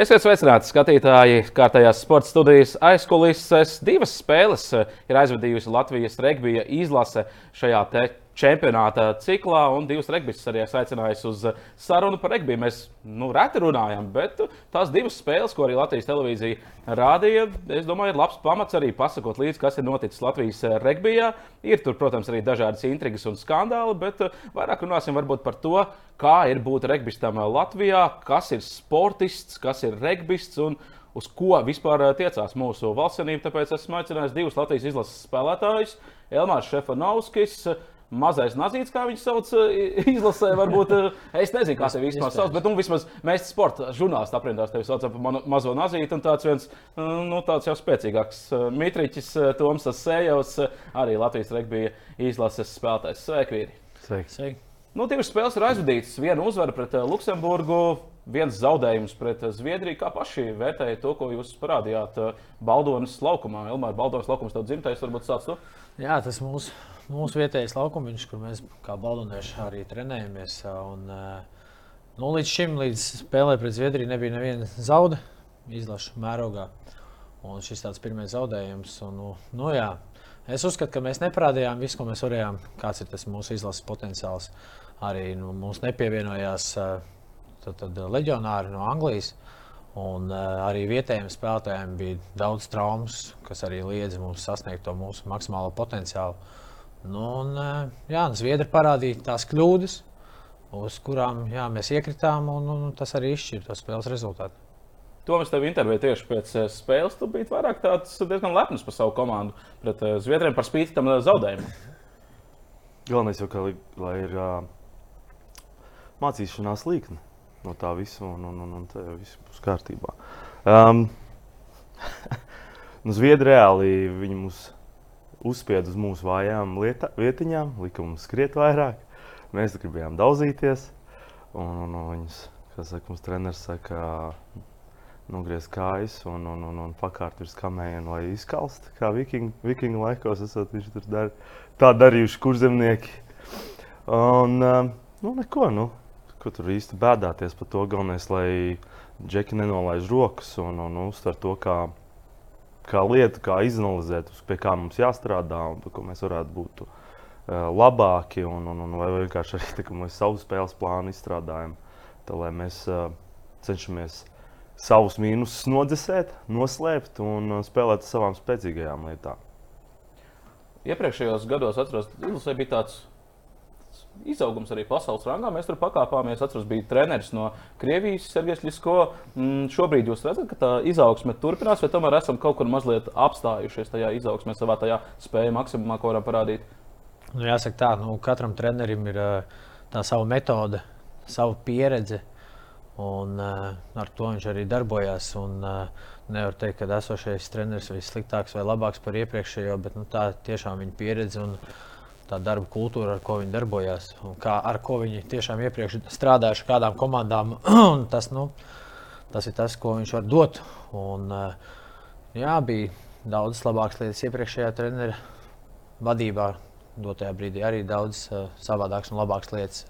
Esiet sveicināti, skatītāji! Kārtējās sporta studijas aizkulises divas spēles ir aizvadījusi Latvijas regbija izlase šajā čempionāta ciklā, un divas regbijas arī aicinājis uz sarunu par regbiju. Mēs nu, reti runājam, bet tās divas spēles, ko arī Latvijas televīzija rādīja, es domāju, ir labs pamats arī pasakot līdzi, kas ir noticis Latvijas regbijā. Ir tur, protams, arī dažādas intrigas un skandāli, bet vairāk runāsim par to, kā ir būt regbistam Latvijā, kas ir sportists, kas ir regbists. Un, uz ko vispār tiecās mūsu valstsvenība. Tāpēc esmu aicinājis divus Latvijas izlases spēlētājus - Elmārs Šefanovskis, mazais nazīts, kā viņš sauc, eh, izlasē. Varbūt, eh, es nezinu, kā tevi vispār sauc, bet nu, vismaz mēs sporta žurnālisti aprindās tevi saucam par mazo nazīti. Un tāds viens nu, tāds jau spēcīgāks Mitriķis, Toms Sējovs, arī Latvijas regbija izlases spēlētājs. Sveiki, vīri! Sveiki! Sveiki. Nu, divas spēles ir aizvadītas. Viena uzvara pret Luksemburgu, viens zaudējums pret Zviedriju. Kā paši vērtējat to, ko jūs parādījāt Baldonas laukumā? Elmāra Baldonas laukums tev dzimtais, varbūt sāc to? Jā, tas mūsu mūsu vietējais laukumiņš, kur mēs kā baldonieši arī trenējamies. Un, nu, līdz šim, līdz spēlē pret Zviedriju, nebija neviena zauda izlaša mērogā. Un šis tāds pirmais zaudējums. Un, nu, nu, jā, es uzskatu, ka mēs neparādījām visu, ko mēs varējām. Kāds ir tas mūsu izlases potenciāls? Arī nu, mums nepievienojās tad, tad, leģionāri no Anglijas. Un, uh, arī vietējiem spēlētājiem bija daudz traumas, kas arī liedza mums sasniegt to mūsu maksimālo potenciālu. Nu, un, jā, Zviedri parādīja tās kļūdas, uz kurām jā, mēs iekritām, un, un tas arī izšķīra to spēles rezultātu. Tomas tev intervēja tieši pēc spēles. Tu biji vairāk tāds diezgan lepns par savu komandu pret Zviedriem par spīti tam zaudējumam. Galvenais jau, ka, lai ir uh, mācīšanās līkne no tā visa, un, un, un, un tā jau viss būs kārtībā. Um, nu, Zviedri reāli viņi mums uzspied uz mūsu vājām lieta, vietiņām, lika mums skriet vairāk. Mēs gribējām daudzīties. Un, un, un viņas, kā saka, mums treneris saka, nogriez kājas un, un, un, un pakārt virs kamējienu, lai izkalst. Kā vikingu, vikingu laikos esat viņš tur dar, tā darījuši kurzemnieki. Un, nu, neko, nu, ko tur īsti bēdāties par to. Galvenais, lai džeki nenolaiž rokas un, un uztver to kā kā lieta, kā izanalizēt, pie kā mums jāstrādā un ko mēs varētu būt uh, labāki. Un, un, un vai vienkārši arī tā, mēs savu spēles plānu izstrādājam, tā, lai mēs uh, cenšamies savus mīnusus nodzēsēt, noslēpt un uh, spēlēt savām spēcīgajām lietām. Iepriekšējos gados, atceros, Ilūzija bija tāds izaugums arī pasaules rangā. Mēs tur pakāpāmies. Atceros, bija treneris no Krievijas, Sergejs Lisko. Mm, šobrīd jūs redzat, ka tā izaugsme turpinās, vai tomēr esam kaut kur mazliet apstājušies tajā izaugsmē, savā tajā spēja maksimumā, ko varam parādīt? Nu, jāsaka tā, nu, katram trenerim ir tā sava metode, sava pieredze. Un, uh, ar to viņš arī darbojās. Un, uh, nevar teikt, ka esošais treneris ir sliktāks vai labāks par iepriekšējo, bet nu, tā tiešām ir pieredze. Un, uh, tā darba kultūra, ar ko viņi darbojās, un kā, ar ko viņi tiešām iepriekš strādājuši kādām komandām. tas, nu, tas ir tas, ko viņš var dot. Un, eh, jā, bija daudz labākas lietas iepriekšējā treneru vadībā. Dotajā brīdī arī daudz uh, savādākas un labākas lietas.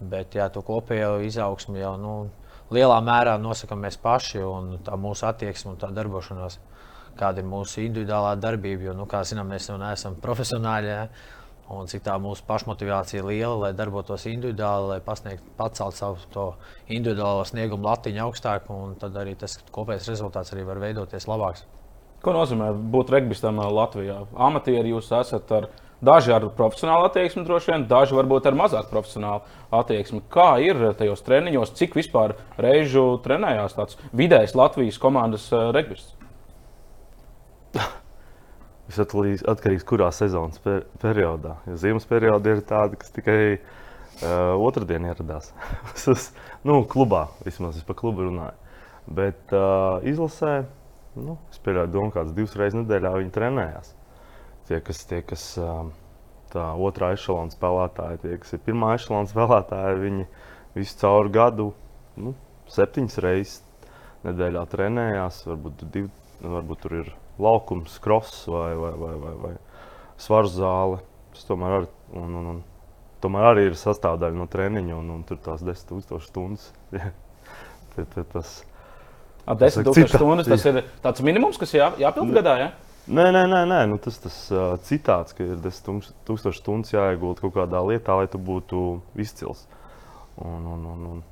Bet jā, to kopējo izaugsmu jau nu, lielā mērā nosakām mēs paši un tā mūsu attieksme un tā darbošanās. Kāda ir mūsu individuālā darbība, jo, nu, kā zinām, mēs jau neesam profesionāļi. Ja? Un cik tā mūsu pašmotivācija ir liela, lai darbotos individuāli, lai pasniegtu, pacelt savu individuālo sniegumu latiņu augstāk, un tad arī tas kopējais rezultāts arī var veidoties labāks. Ko nozīmē būt regbistam Latvijā? Amatieri jūs esat ar daži ar profesionālu attieksmi, droši vien, daži varbūt ar mazāk profesionālu attieksmi. Kā ir tajos treniņos, cik vispār reižu trenējās tāds vidējs Latvijas komandas eh, regbists? Tas atkarīgs no kurā sezonas per periodā. Jo ziemas periodā ir tāda, kas tikai uh, otrdien ieradās. nu, klubā vismaz es par klubu runāju. Bet uh, izlasē, nu, es pieļauju, domu, kādas divas reizes nedēļā viņi trenējās. Tie, kas, tie, kas uh, tā otrā ešalona spēlētāji, tie, kas ir pirmā ešalona spēlētāji, viņi visu cauru gadu, nu, septiņas reizes nedēļā trenējās. Varbūt, div, varbūt tur ir laukums, kross vai, vai, vai, vai, vai svaru zāle. Tas tomēr, ar, un, un, un, tomēr arī ir sastāvdaļa no treniņa, un, un tur tās 10,000 stundas. tas, Ar 10 saka, tūkstoši citāts, stundas tas ir tāds minimums, kas jā, jāpild gadā. Ja? Nē, nē, nē, nē. Nu, tas tas uh, citāts, ka ir 10 tūkstoši stundas jāiegulda kaut kādā lietā, lai tu būtu izcils. Un, un, un, un.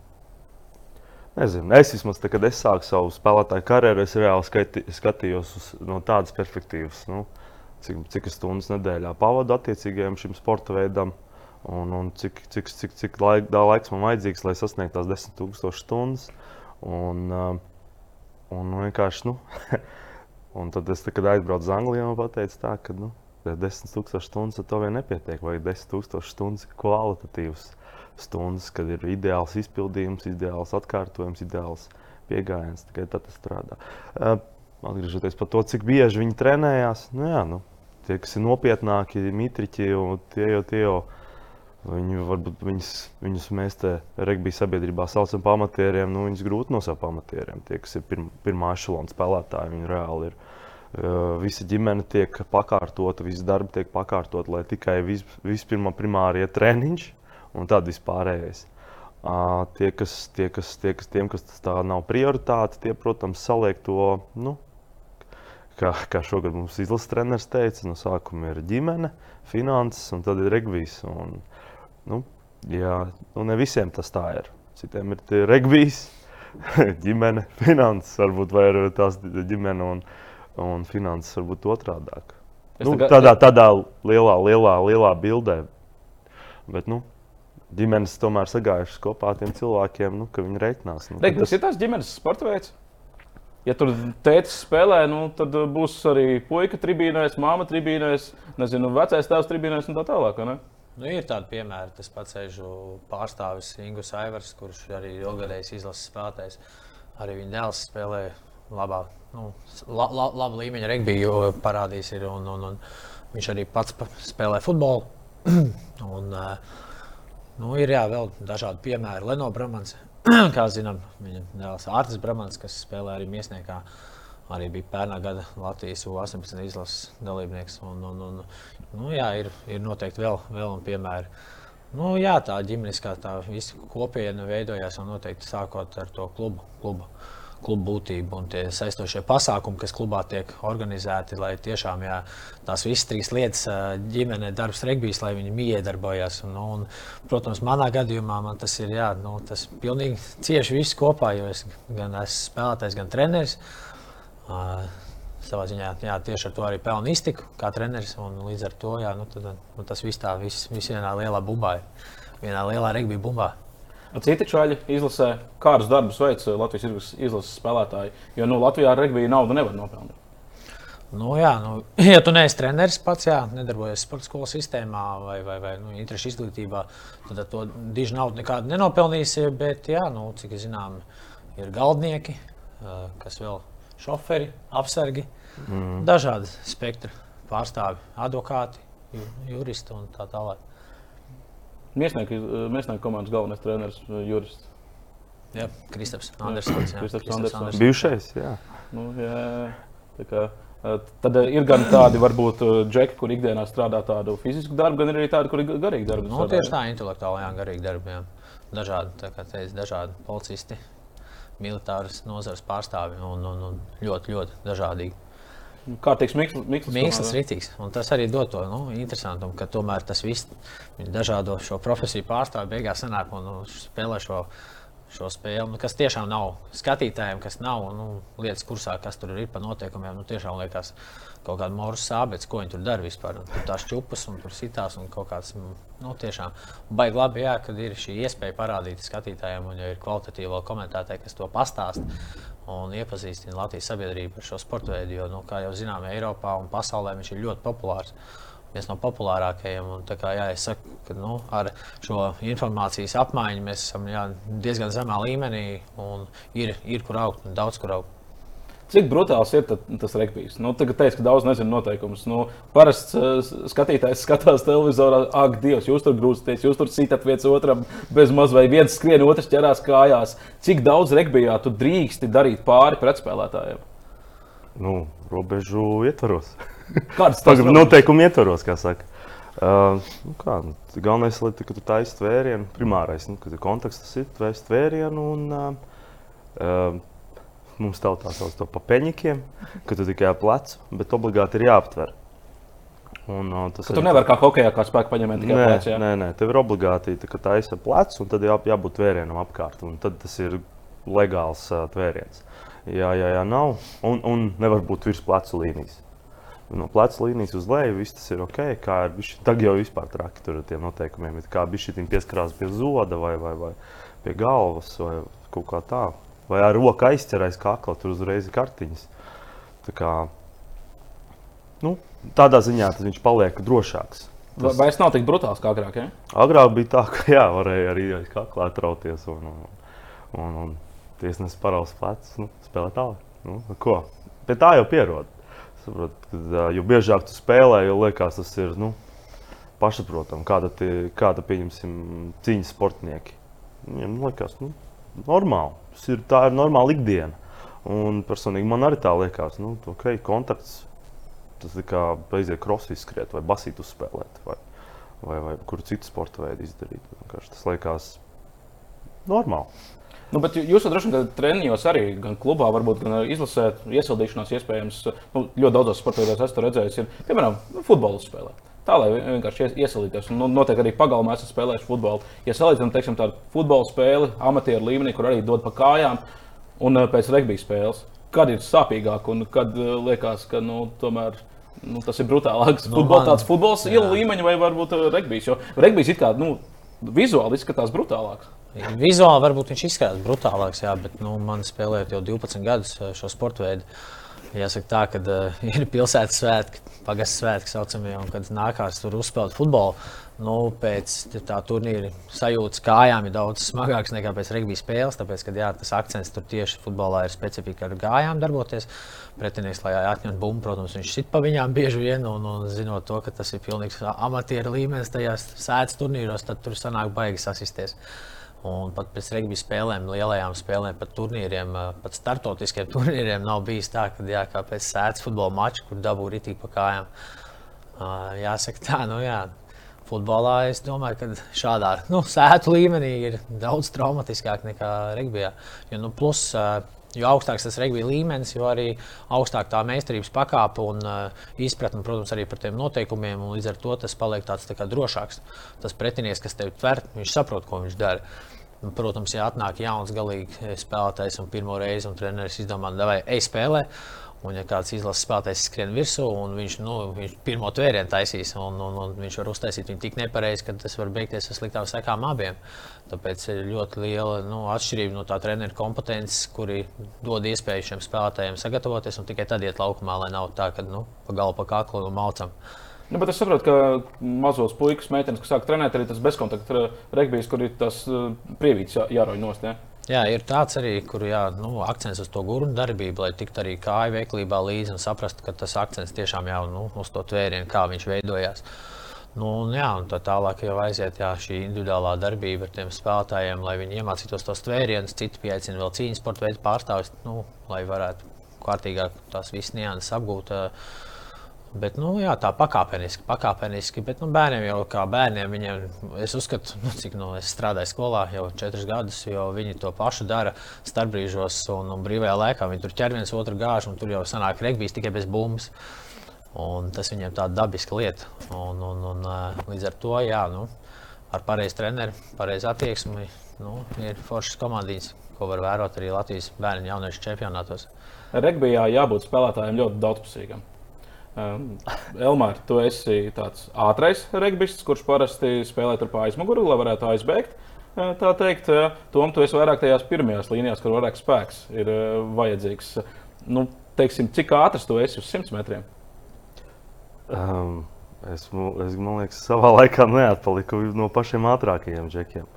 Nezinu, es vismaz, tā, kad es sāku savu spēlētāju karjeru, es reāli skati, skatījos uz, no tādas perspektīvas, nu, cik, cik stundas nedēļā pavadu attiecīgajam šim sporta veidam. Un, un cik, cik, cik, cik laik, laiks man vajadzīgs, lai sasniegtu tās 10,000 stundas. Un, un vienkārši, nu, un tad es, tā, kad aizbraucu uz Angliju, man teica, tā, ka nu, 10,000 stundas ar to vien nepietiek. Vajag 10,000 stundas kvalitatīvas stundas, kad ir ideāls izpildījums, ideāls atkārtojums, ideāls pieejams. Tikai tad tas strādā. Atgriežoties par to, cik bieži viņi trenējās, nu, jā, nu, tie, kas ir nopietnāki, mitriķi, tie jau tie jau. Viņi varbūt viņus, viņus mēs te regbija sabiedrībā saucam par amatieriem. Nu, viņus grūti nosaukt par amatieriem. Tie, kas ir pirm, pirmā ešalona spēlētāji, viņi reāli ir. Visa ģimene tiek pakārtota, visi darbi tiek pakārtot, lai tikai vis, vispirmā primārie treniņš un tad vispārējais. Uh, tie, kas, tie, kas, tie, kas, tiem, kas tā nav prioritāte, tie, protams, saliek to, nu, kā, kā šogad mums izlases treneris teica, no sākuma ir ģimene, finanses un tad ir regbijs. Un, Nu, jā, nu ne visiem tas tā ir. Citiem ir regbijs, ģimene, finanses, varbūt vai ir tās ģimene un, un finanses varbūt otrādi. Nu, tagad... tādā, tādā lielā, lielā, lielā bildē. Bet, nu, ģimenes tomēr sagājušas kopā ar tiem cilvēkiem, nu, ka viņi reiķinās. Nu, Regbijs tas... ir tās ģimenes sporta veids. Ja tur tēvs spēlē, nu, tad būs arī puika tribīnēs, māma tribīnēs, nezinu, vecais tēvs tribīnēs un tā tālāk. Ne? Nu, ir tādi piemēri. Tas pats ežu pārstāvis Ingūns Aivars, kurš arī ilgadējis izlases spēlētājs. Arī viņa dēls spēlē labā, nu, la, la, labu līmeņa regbiju parādījis. Ir, un, un, un viņš arī pats spēlē futbolu. un, nu, ir jā, vēl dažādi piemēri. Leno Bramans, kā zinām, viņa dēls Artis Bramans, kas spēlē arī Miesniekā arī bija pērnā gada Latvijas U-18 izlases dalībnieks. Un, un, un, nu, jā, ir, ir noteikti vēl, vēl piemēri. Nu, jā, tā ģimeniskā tā visa kopiena veidojās jau noteikti sākot ar to klubu. klubu. Klubu būtību un tie saistošie pasākumi, kas klubā tiek organizēti, lai tiešām jā, tās visas trīs lietas, ģimene, darbs, regbijs, lai viņi miedarbojās. Un, nu, un, protams, manā gadījumā man tas ir jā, nu, tas pilnīgi cieši viss kopā, jo es gan esmu spēlētājs, gan treneris. Uh, Savā ziņā jā, tieši ar to arī pelnu iztiku kā treneris. Līdz ar to jā, nu, tad, nu, tas viss tā, viss, viss vienā lielā bumbā, vienā lielā regbija bumbā. Citi čaļi izlasē, kādus darbus veic Latvijas izlases spēlētāji. Jo nu, Latvijā ar regbiju naudu nevar nopelnīt. Nu, jā, nu, ja tu neesi treneris pats, jā, nedarbojies sporta skolas sistēmā vai, vai, vai nu, interešu izglītībā, tad to diži naudu nekādu nenopelnīsi. Bet, jā, nu, cik zinām, ir galdnieki, kas vēl šoferi, apsargi, mm. dažādi spektra pārstāvi, advokāti, juristi un tā tālāk. Mēsnieku komandas galvenais treneris, jurists. Jā, Kristaps Andersons. Jā, Kristaps Andersons. Bijušais, jā. Nu, jā, tā kā, tad ir gan tādi, varbūt, džeki, kur ikdienā strādā tādu fizisku darbu, gan arī tādi, kur ir garīgi darbi. Nu, tieši tā, intelektuāli, jā, garīgi darbi. Jā. Dažādi, tā kā teicu, dažādi policisti, militāras nozares pārstāvi un, un, un ļoti, ļoti dažādīgi. Kārtīgs mikls. Mikls rītīgs. Un tas arī dod to nu, interesantumu, ka tomēr tas viss dažādo šo profesiju pārstāvju beigās sanāk un nu, spēlē šo, šo spēli, nu, kas tiešām nav skatītājiem, kas nav nu, lietas kursā, kas tur ir pa noteikumiem. Nu, tiešām liekas, kaut kāda morsa sāpes, ko viņi tur dara vispār. Tur tās čupas un tur sitās un kaut kāds. Nu, tiešām baigi labi, jā, kad ir šī iespēja parādīt skatītājiem, un ja ir kvalitatīvi komentētāji, kas to pastāst un iepazīstina Latvijas sabiedrību ar šo sporta veidu. Jo, nu, kā jau zinām, Eiropā un pasaulē viņš ir ļoti populārs. Viens no populārākajiem. Un, kā, jā, es saku, ka nu, ar šo informācijas apmaiņu mēs esam jā, diezgan zemā līmenī un ir, ir kur augt un daudz kur augt. Cik brutāls ir tas regbijs? Nu, tagad teiks, ka daudz nezinu noteikumus. Nu, parasts uh, skatītājs skatās televizorā, ak, Dievs, jūs tur grūsties, jūs tur sitat viens otram bez maz vai viens skrien, otrs ķerās kājās. Cik daudz regbijā tu drīksti darīt pāri pretspēlētājiem? Nu, robežu ietvaros. Kādas tas ir? Noteikumu ietvaros, kā saka. Uh, nu kā, nu, galvenais, lai tu taisītu tvērienu, primārais, nu, kad ir konteksts, tas ir tvērienu. Un, uh, uh, mums tautā sauc to pa peņķiem, ka tu tikai plecu, bet obligāti ir jāaptver. Un, uh, tas ir. Tu nevari kā hokeja kā spēka paņemt tikai. Jā? Nē, nē, tev ir obligāti tā, tā ir plecs, un tad jā, jābūt vērienam apkārt. Tad tas ir legāls uh, tvēriens. Jā, jā, jā, nav. Un, un nevar būt virs plecu līnijas. No pleca līnijas uz leju viss tas ir ok. Kā ir bišķi, tagad jau vispār traki tur ar tiem noteikumiem. Kā bija šī pieskarās pie zoda vai, vai, vai pie galvas vai kaut kā tā. Vai ar roku aizķerēs kakla, tur uzreiz ir kartiņas. Tā kā, nu, tādā ziņā viņš paliek drošāks. Tas... Vai es nav tik brutāls kā agrāk? Ja? Agrāk bija tā, ka jā, varēja arī aiz kakla atrauties un, un, un, un tiesnesis paraus plecs, nu, spēlēt tālāk. Nu, ko? Pie tā jau pierod. Saprot, kad, jo biežāk tu spēlē, jo liekas, tas ir nu, pašsaprotami. Kāda, tie, kāda pieņemsim, cīņas sportnieki. Viņam liekas, nu, normāli. Tas ir, tā ir normāla ikdiena. Un personīgi man arī tā liekas, nu, okay, kontakts. Tas ir kā aiziet krosī skriet vai basīt uzspēlēt, vai, vai, vai kuru citu sporta veidu izdarīt. Tas liekas normāli. Nu, bet jūs droši vien treniņos arī, gan klubā, varbūt gan izlasē, iesildīšanās iespējams, nu, ļoti daudzos sporta veidos esmu redzējis, ir, piemēram, futbola spēlēt. Tā lai vienkārši iesaistītos. Un noteikti arī pagalmā esat spēlējuši futbolu. Ja salīdzinām teiksim, tādu futbola spēli, amatieru līmenī, kur arī dod pa kājām, un eh, pēc regbija spēles, kad ir sāpīgāk un kad eh, liekas, ka nu, tomēr. Nu, tas ir brutālāks. Nu, Futbol, tāds futbols ir līmeņa vai varbūt eh, regbijs. Jo regbijs ir kā nu, vizuāli izskatās brutālāks. Vizuāli varbūt viņš izskatās brutālāks, jā, bet nu, man spēlējot jau 12 gadus šo sporta veidu. Jāsaka tā, ka uh, ir pilsētas svētki, pagastu svētki saucamie, un kad nākās tur uzspēlēt futbolu, nu, pēc tā turnīra sajūtas kājām ir daudz smagāks nekā pēc regbija spēles. Tāpēc, kad jā, tas akcents tur tieši futbolā ir specifika ar kājām darboties. Pretinieks, lai atņemtu bumbu, protams, viņš sit pa viņām bieži vien, un, un zinot to, ka tas ir pilnīgs amatieru līmenis tajās sēdes turnīros, tad tur sanāk baigi sasisties. Un pat pēc regbija spēlēm, lielajām spēlēm, pat turnīriem, pat startautiskiem turnīriem nav bijis tā, ka jā, kā pēc sēdes futbola mača, kur dabūja ritīgi pa kājām. Jāsaka tā, nu jā. Futbolā es domāju, ka šādā nu, sētu līmenī ir daudz traumatiskāk nekā regbijā. Jo, nu, plus, jo augstāks tas regbija līmenis, jo arī augstāk tā meistarības pakāpe un uh, izpratne, protams, arī par tiem noteikumiem. Līdz ar to tas paliek tāds tā drošāks. Tas pretinieks, kas tevi tver, viņš saprot, ko viņš dara. Protams, ja atnāk jauns galīgi spēlētājs un pirmo reizi, un treneris izdomā, vai ej spēlē. Un, ja kāds izlases spēlētājs skrien virsū, un viņš, nu, viņš pirmo tvērienu taisīs, un, un, un viņš var uztaisīt viņu tik nepareizi, ka tas var beigties ar sliktām sekām abiem. Tāpēc ir ļoti liela nu, atšķirība no tā treneru kompetences, kuri dod iespēju šiem spēlētājiem sagatavoties un tikai tad iet laukumā, lai nav tā, ka nu, pa galu pa kaklu un malcam. Nu, bet es saprotu, ka mazos puikas, meitenes, kas sāk trenēt, arī tas bezkontakta regbijs, kur ir tas uh, prievīts jā, jārauj nost. Ja? Jā, ir tāds arī, kur jā, nu, akcents uz to gurnu darbību, lai tiktu arī kāju veiklībā līdzi un saprastu, ka tas akcents tiešām jau nu, uz to tvērienu, kā viņš veidojās. Nu, un, jā, un tā tālāk jau aiziet jā, šī individuālā darbība ar tiem spēlētājiem, lai viņi iemācītos tos tvērienus, citi pieaicina vēl cīņas sporta veidu pārstāvis, nu, lai varētu kārtīgāk tās visas nianses apgūt. Uh, Bet, nu, jā, tā pakāpeniski, pakāpeniski. Bet nu, bērniem jau kā bērniem, viņiem, es uzskatu, nu, cik nu, es strādāju skolā jau četrus gadus, jo viņi to pašu dara starpbrīžos un, un brīvajā laikā. Viņi tur ķer viens otru gāžu, un tur jau sanāk regbijs tikai bez bumbas. Un tas viņiem tāda dabiska lieta. Un, un, un, līdz ar to, jā, nu, ar pareizu treneri, pareizu attieksmi, nu, ir foršas komandiņas, ko var vērot arī Latvijas bērnu jauniešu čempionātos. Regbijā jābūt spēlētājiem ļoti daudzpusīgam. Um, Elmār, tu esi tāds ātrais regbists, kurš parasti spēlē pa aizmuguri, lai varētu aizbēgt. Uh, tā teikt, uh, Tom, tu esi vairāk tajās pirmajās līnijās, kur vairāk spēks ir uh, vajadzīgs. Nu, teiksim, cik ātrs tu esi uz 100 metriem? Um, esmu, es domāju, ka savā laikā neatpaliku no pašiem ātrākajiem džekiem.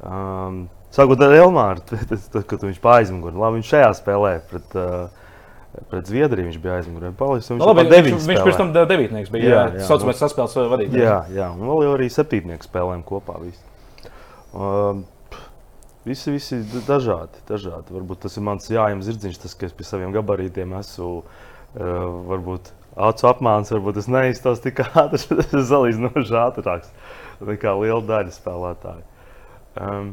Um, Sākot ar Elmāru, kad viņš pāri labi viņš šajā spēlē pret uh, Pret Zviedriju viņš bija aizmugurē. Viņš, no, labi, viņš, viņš pirms tam devītnieks bija. Jā, jā, jā saucamais saspēles vadītājs. Jā, jā, un vēl arī septītnieks spēlēm kopā. Visi. Uh, visi, visi dažādi, dažādi. Varbūt tas ir mans jājams zirdziņš, tas, ka es pie saviem gabarītiem esmu. Uh, varbūt acu apmāns, varbūt es neizstos tik ātri, tas ir salīdzinoši ātrāks nekā liela daļa spēlētāju. Um,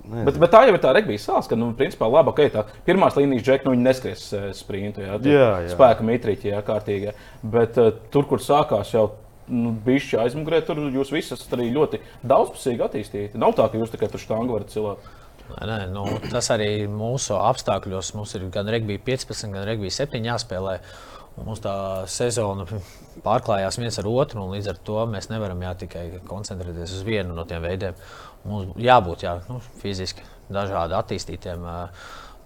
Nezinu. Bet, bet tā jau ir tā regbija sāls, ka, nu, principā, laba, ka tā pirmās līnijas džekļi, nu, viņi neskries eh, sprintu, jā, Jā, jā. spēka mitrīķi, jā, kārtīgi. Bet uh, tur, kur sākās jau nu, bišķi aizmugurē, tur jūs visi esat arī ļoti daudzpusīgi attīstīti. Nav tā, ka jūs tikai tur štāngu varat cilāt. Nē, nē, nu, tas arī mūsu apstākļos. Mums ir gan regbija 15, gan regbija 7 jāspēlē. Un Mums tā sezona pārklājās viens ar otru, un līdz ar to mēs nevaram jā, tikai koncentrēties uz vienu no tiem veidiem. Mums jābūt jā, nu, fiziski dažādi attīstītiem.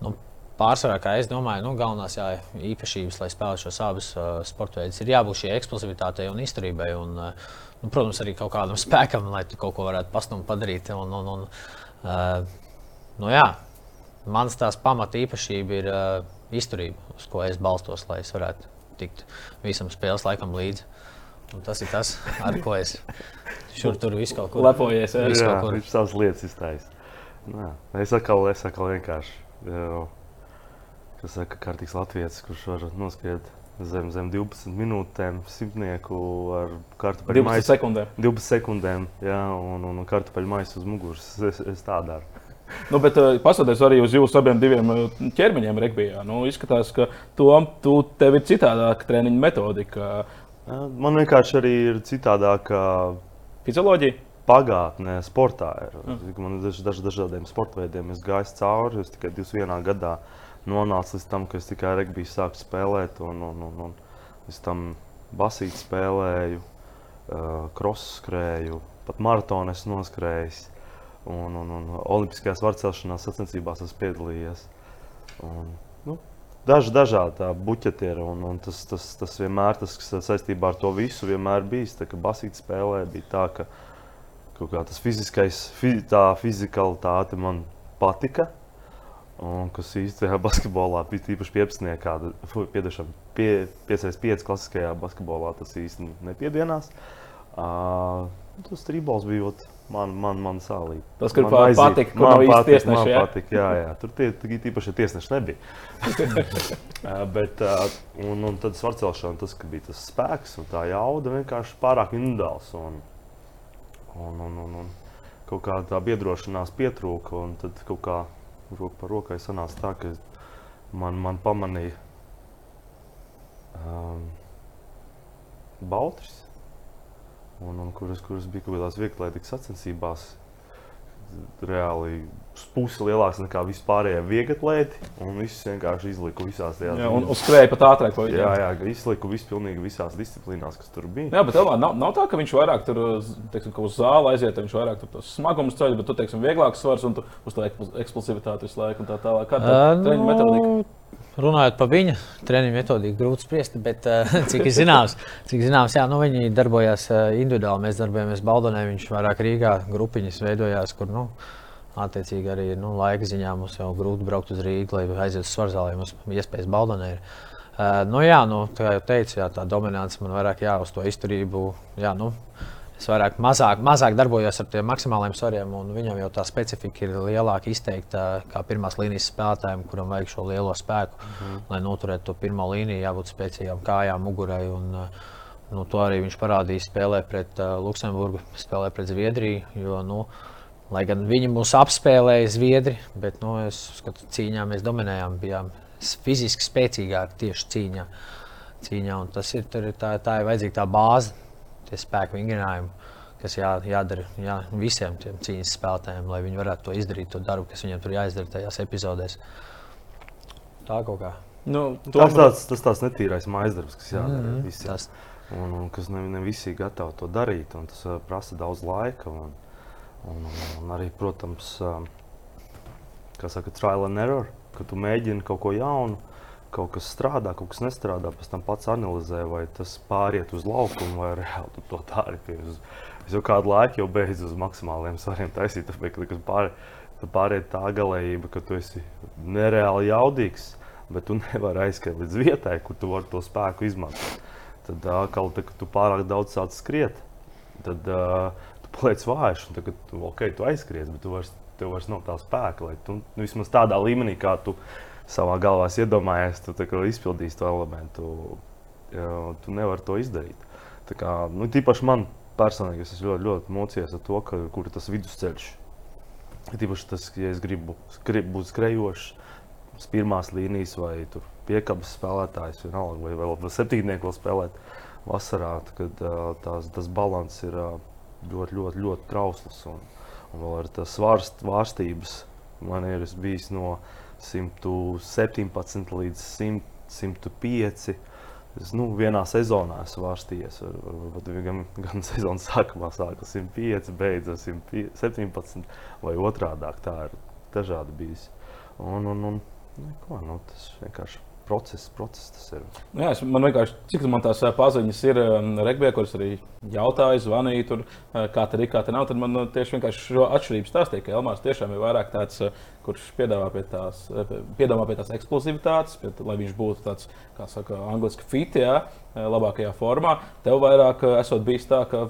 Nu, Pārsvarā, kā es domāju, nu, galvenās jā, īpašības, lai spēlētu šos abus uh, sporta veidus, ir jābūt šai eksplozivitātei un izturībai. Un, uh, nu, protams, arī kaut kādam spēkam, lai kaut ko varētu pastumt padarīt. Un, un, un, uh, nu, jā, Mans tās pamata īpašība ir uh, izturība, uz ko es balstos, lai es varētu tikt visam spēles laikam līdzi. Un tas ir tas, ar ko es šur tur visu kaut kur Lepojies, jā. Kaut kur. viņš savas lietas iztaisa. Nē, Es atkal, es atkal vienkārši. Jau, kas saka, kārtīgs latviečs, kurš var noskriet zem, zem 12 minūtēm, simtnieku ar kartupeļu 12 maisu. sekundēm. 12 sekundēm, jā, un, un, kartupeļu maisu uz muguras. Es, es tā daru. Nu, bet uh, paskatieties arī uz jūsu abiem diviem uh, ķermeņiem regbijā. Nu, izskatās, ka tom, tu, tev ir citādāka treniņa metodika, Jā, Man vienkārši arī ir citādāka fizioloģija. pagātnē, sportā. Ir. Man ir daž, daž, dažādiem sporta veidiem. Es gāju cauri, es tikai 21. gadā nonācu līdz tam, ka es tikai regbiju sāku spēlēt. Un, un, un, un es tam basīti spēlēju, krosu skrēju, pat maratonu es noskrēju. Un, un, un Olimpiskajās varcelšanās sacensībās esmu piedalījies. Un, nu, Daži dažādi tā buķeti ir, un, un tas, tas, tas vienmēr, tas, kas saistībā ar to visu, vienmēr bijis. Tā kā basīta spēlē, bija tā, ka kaut kā tas fiziskais, fi, tā fizikalitāte man patika. Un kas īstenībā basketbolā īpaši 15. gada, piedošana, pie, 5-5 klasiskajā basketbolā tas īstenībā nepiedienās. Uh, tas trīsbols bija ot, man, man, man sālīt. Tas, kur Man pa- aiziet. patika, kur Man nav īsti tiesneši, jā? patika, jā, jā. Tur tie, īpaši tiesneši nebija. Uh, bet, uh, un, un tad svarcelšana, tas bija tas spēks un tā jauda vienkārši pārāk individuāls. Un, un, un, un, un kaut kā tā biedrošanās pietrūka. un Tad kaut kā roku pa rokai sanāca tā, ka man, man pamanīja um, Baltris. Un, un kuras, kuras bija kaut kādās vieglietīgās sacensībās, reāli pusi lielāks nekā vispārējie vieglatlēti. Un viss vienkārši izliku visās tajās Jā, un uzskrēja pat ātrāk. pa viņiem. jā, jā, izliku visu pilnīgi visās disciplīnās, kas tur bija. Jā, bet Elmār, nav, nav tā, ka viņš vairāk tur, teiksim, ka uz zāli aiziet, viņš vairāk tur tos smagumus ceļ, bet tu, teiksim, vieglāks svars un tu uz to ekspl- eksplozivitāti visu laiku un tā tālāk. Kā tā Ā, treniņa metodika? Runājot par viņa treniņu metodiku, grūti spriest, bet uh, cik zināms, cik zināms jā, nu, viņi darbojās uh, individuāli. Mēs darbojamies Baldonē, viņš vairāk Rīgā grupiņas veidojās, kur nu, attiecīgi arī nu, laika ziņā mums jau grūti braukt uz Rīgā, lai aizietu uz Svarzālē. Mums iespējas Baldonē ir. Uh, nu, jā, nu, kā jau teicu, jā, tā dominance man vairāk jā, uz to izturību. Jā, nu, Es vairāk, mazāk, mazāk darbojos ar tiem maksimāliem svariem, un viņam jau tā specifika ir lielāka izteikta kā pirmās līnijas spēlētājiem, kuram vajag šo lielo spēku, mm -hmm. lai noturētu to pirmo līniju, jābūt spēcīgām kājām, mugurai. Un, nu, to arī viņš parādīja spēlē pret uh, Luksemburgu, spēlē pret Zviedriju. Jo, nu, lai gan viņi mūs apspēlēja Zviedri, bet nu, es skatu, cīņā mēs dominējām, bijām fiziski spēcīgāki tieši cīņā. cīņā tas ir tā, tā ir vajadzīga tā bāze tie spēku vingrinājumi, kas jā, jādara jā, visiem tiem cīņas spēlētājiem, lai viņi varētu to izdarīt, to darbu, kas viņiem tur jāizdara tajās epizodēs. Tā kaut kā. Nu, Tas tāds, tas tāds netīrais mājas darbs, kas jādara Mhm, visiem. tas. Un, un kas ne, ne visi ir gatavi to darīt. un Tas uh, prasa daudz laika. Un, un, un arī, protams, um, kā saka, trial and error, ka tu mēģini kaut ko jaunu. Kaut kas strādā, kaut kas nestrādā. Pēc tam pats analizē, vai tas pāriet uz laukumu, vai reāli to dari. Uz, es jau kādu laiku jau beidzu uz maksimāliem svariem taisīt, tāpēc, ka pār, pāriet tā galējība, ka tu esi nereāli jaudīgs, bet tu nevari aizskriet līdz vietai, kur tu vari to spēku izmantot. Tad atkal, tā, kad tu pārāk daudz sāc skriet, tad uh, tu paliec vājš. un Tagad okay, tu aizskries, bet tu vairs, tev vairs nav tā spēka. Lai tu nu, vismaz tādā līmenī, kā tu savā galvā iedomājies, tu izpildīsi to elementu. Tu nevari to izdarīt. Tā kā, nu, tīpaši man personīgi es ļoti, ļoti mocījies ar to, ka, kur ir tas vidusceļš. Tīpaši tas, ja es gribu, gribu būt skrejošs, pirmās līnijas vai piekabas spēlētājs, vienalga, vai vēl, septītnieku spēlēt vasarā, kad tās, tas balans ir ļoti, ļoti, ļoti trausls. Un, un vēl ar tās svārstības man ir bijis no 117 līdz 100, 105. Es nu, vienā sezonā esmu vārstījies. Varbūt gan, gan sezonas sākumā sākās 105, beidzas 117 vai otrādi. Tā ir dažādi bijis. Un, un, un, nu, ko, nu, tas vienkārši process, process tas ir. Jā, es, man vienkārši, cik man tās paziņas ir regbijā, kuras arī jautāju, zvanīju, tur, kā tur ir, kā tur nav. Tad man tieši vienkārši šo atšķirību stāstīja, ka Elmārs tiešām ir vairāk tāds, kurš piedāvā pie tās, piedāvā pie tās ekskluzivitātes, pie, lai viņš būtu tāds, kā saka, angliski fit, jā, labākajā formā. Tev vairāk esot bijis tā, ka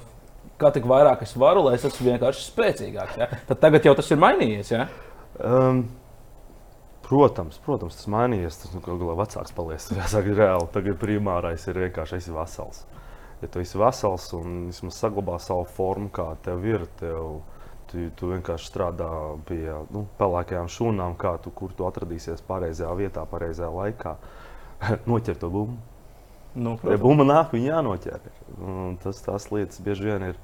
kā tik vairāk es varu, lai es esmu vienkārši spēcīgāks. Ja? Tad tagad jau tas ir mainījies. Ja? Um, Protams, protams, tas mainījies. Tas nu, galā vecāks paliek. Jāsaka, reāli tagad primārais ir vienkārši esi vesels. Ja tu esi vesels un vismaz saglabā savu formu, kā tev ir, tev, tu, tu vienkārši strādā pie nu, pelēkajām šūnām, kā tu, kur tu atradīsies pareizajā vietā, pareizajā laikā. Noķer to bumbu. Nu, ja bumba nāk, viņa jānoķer. Un tas tās lietas bieži vien ir,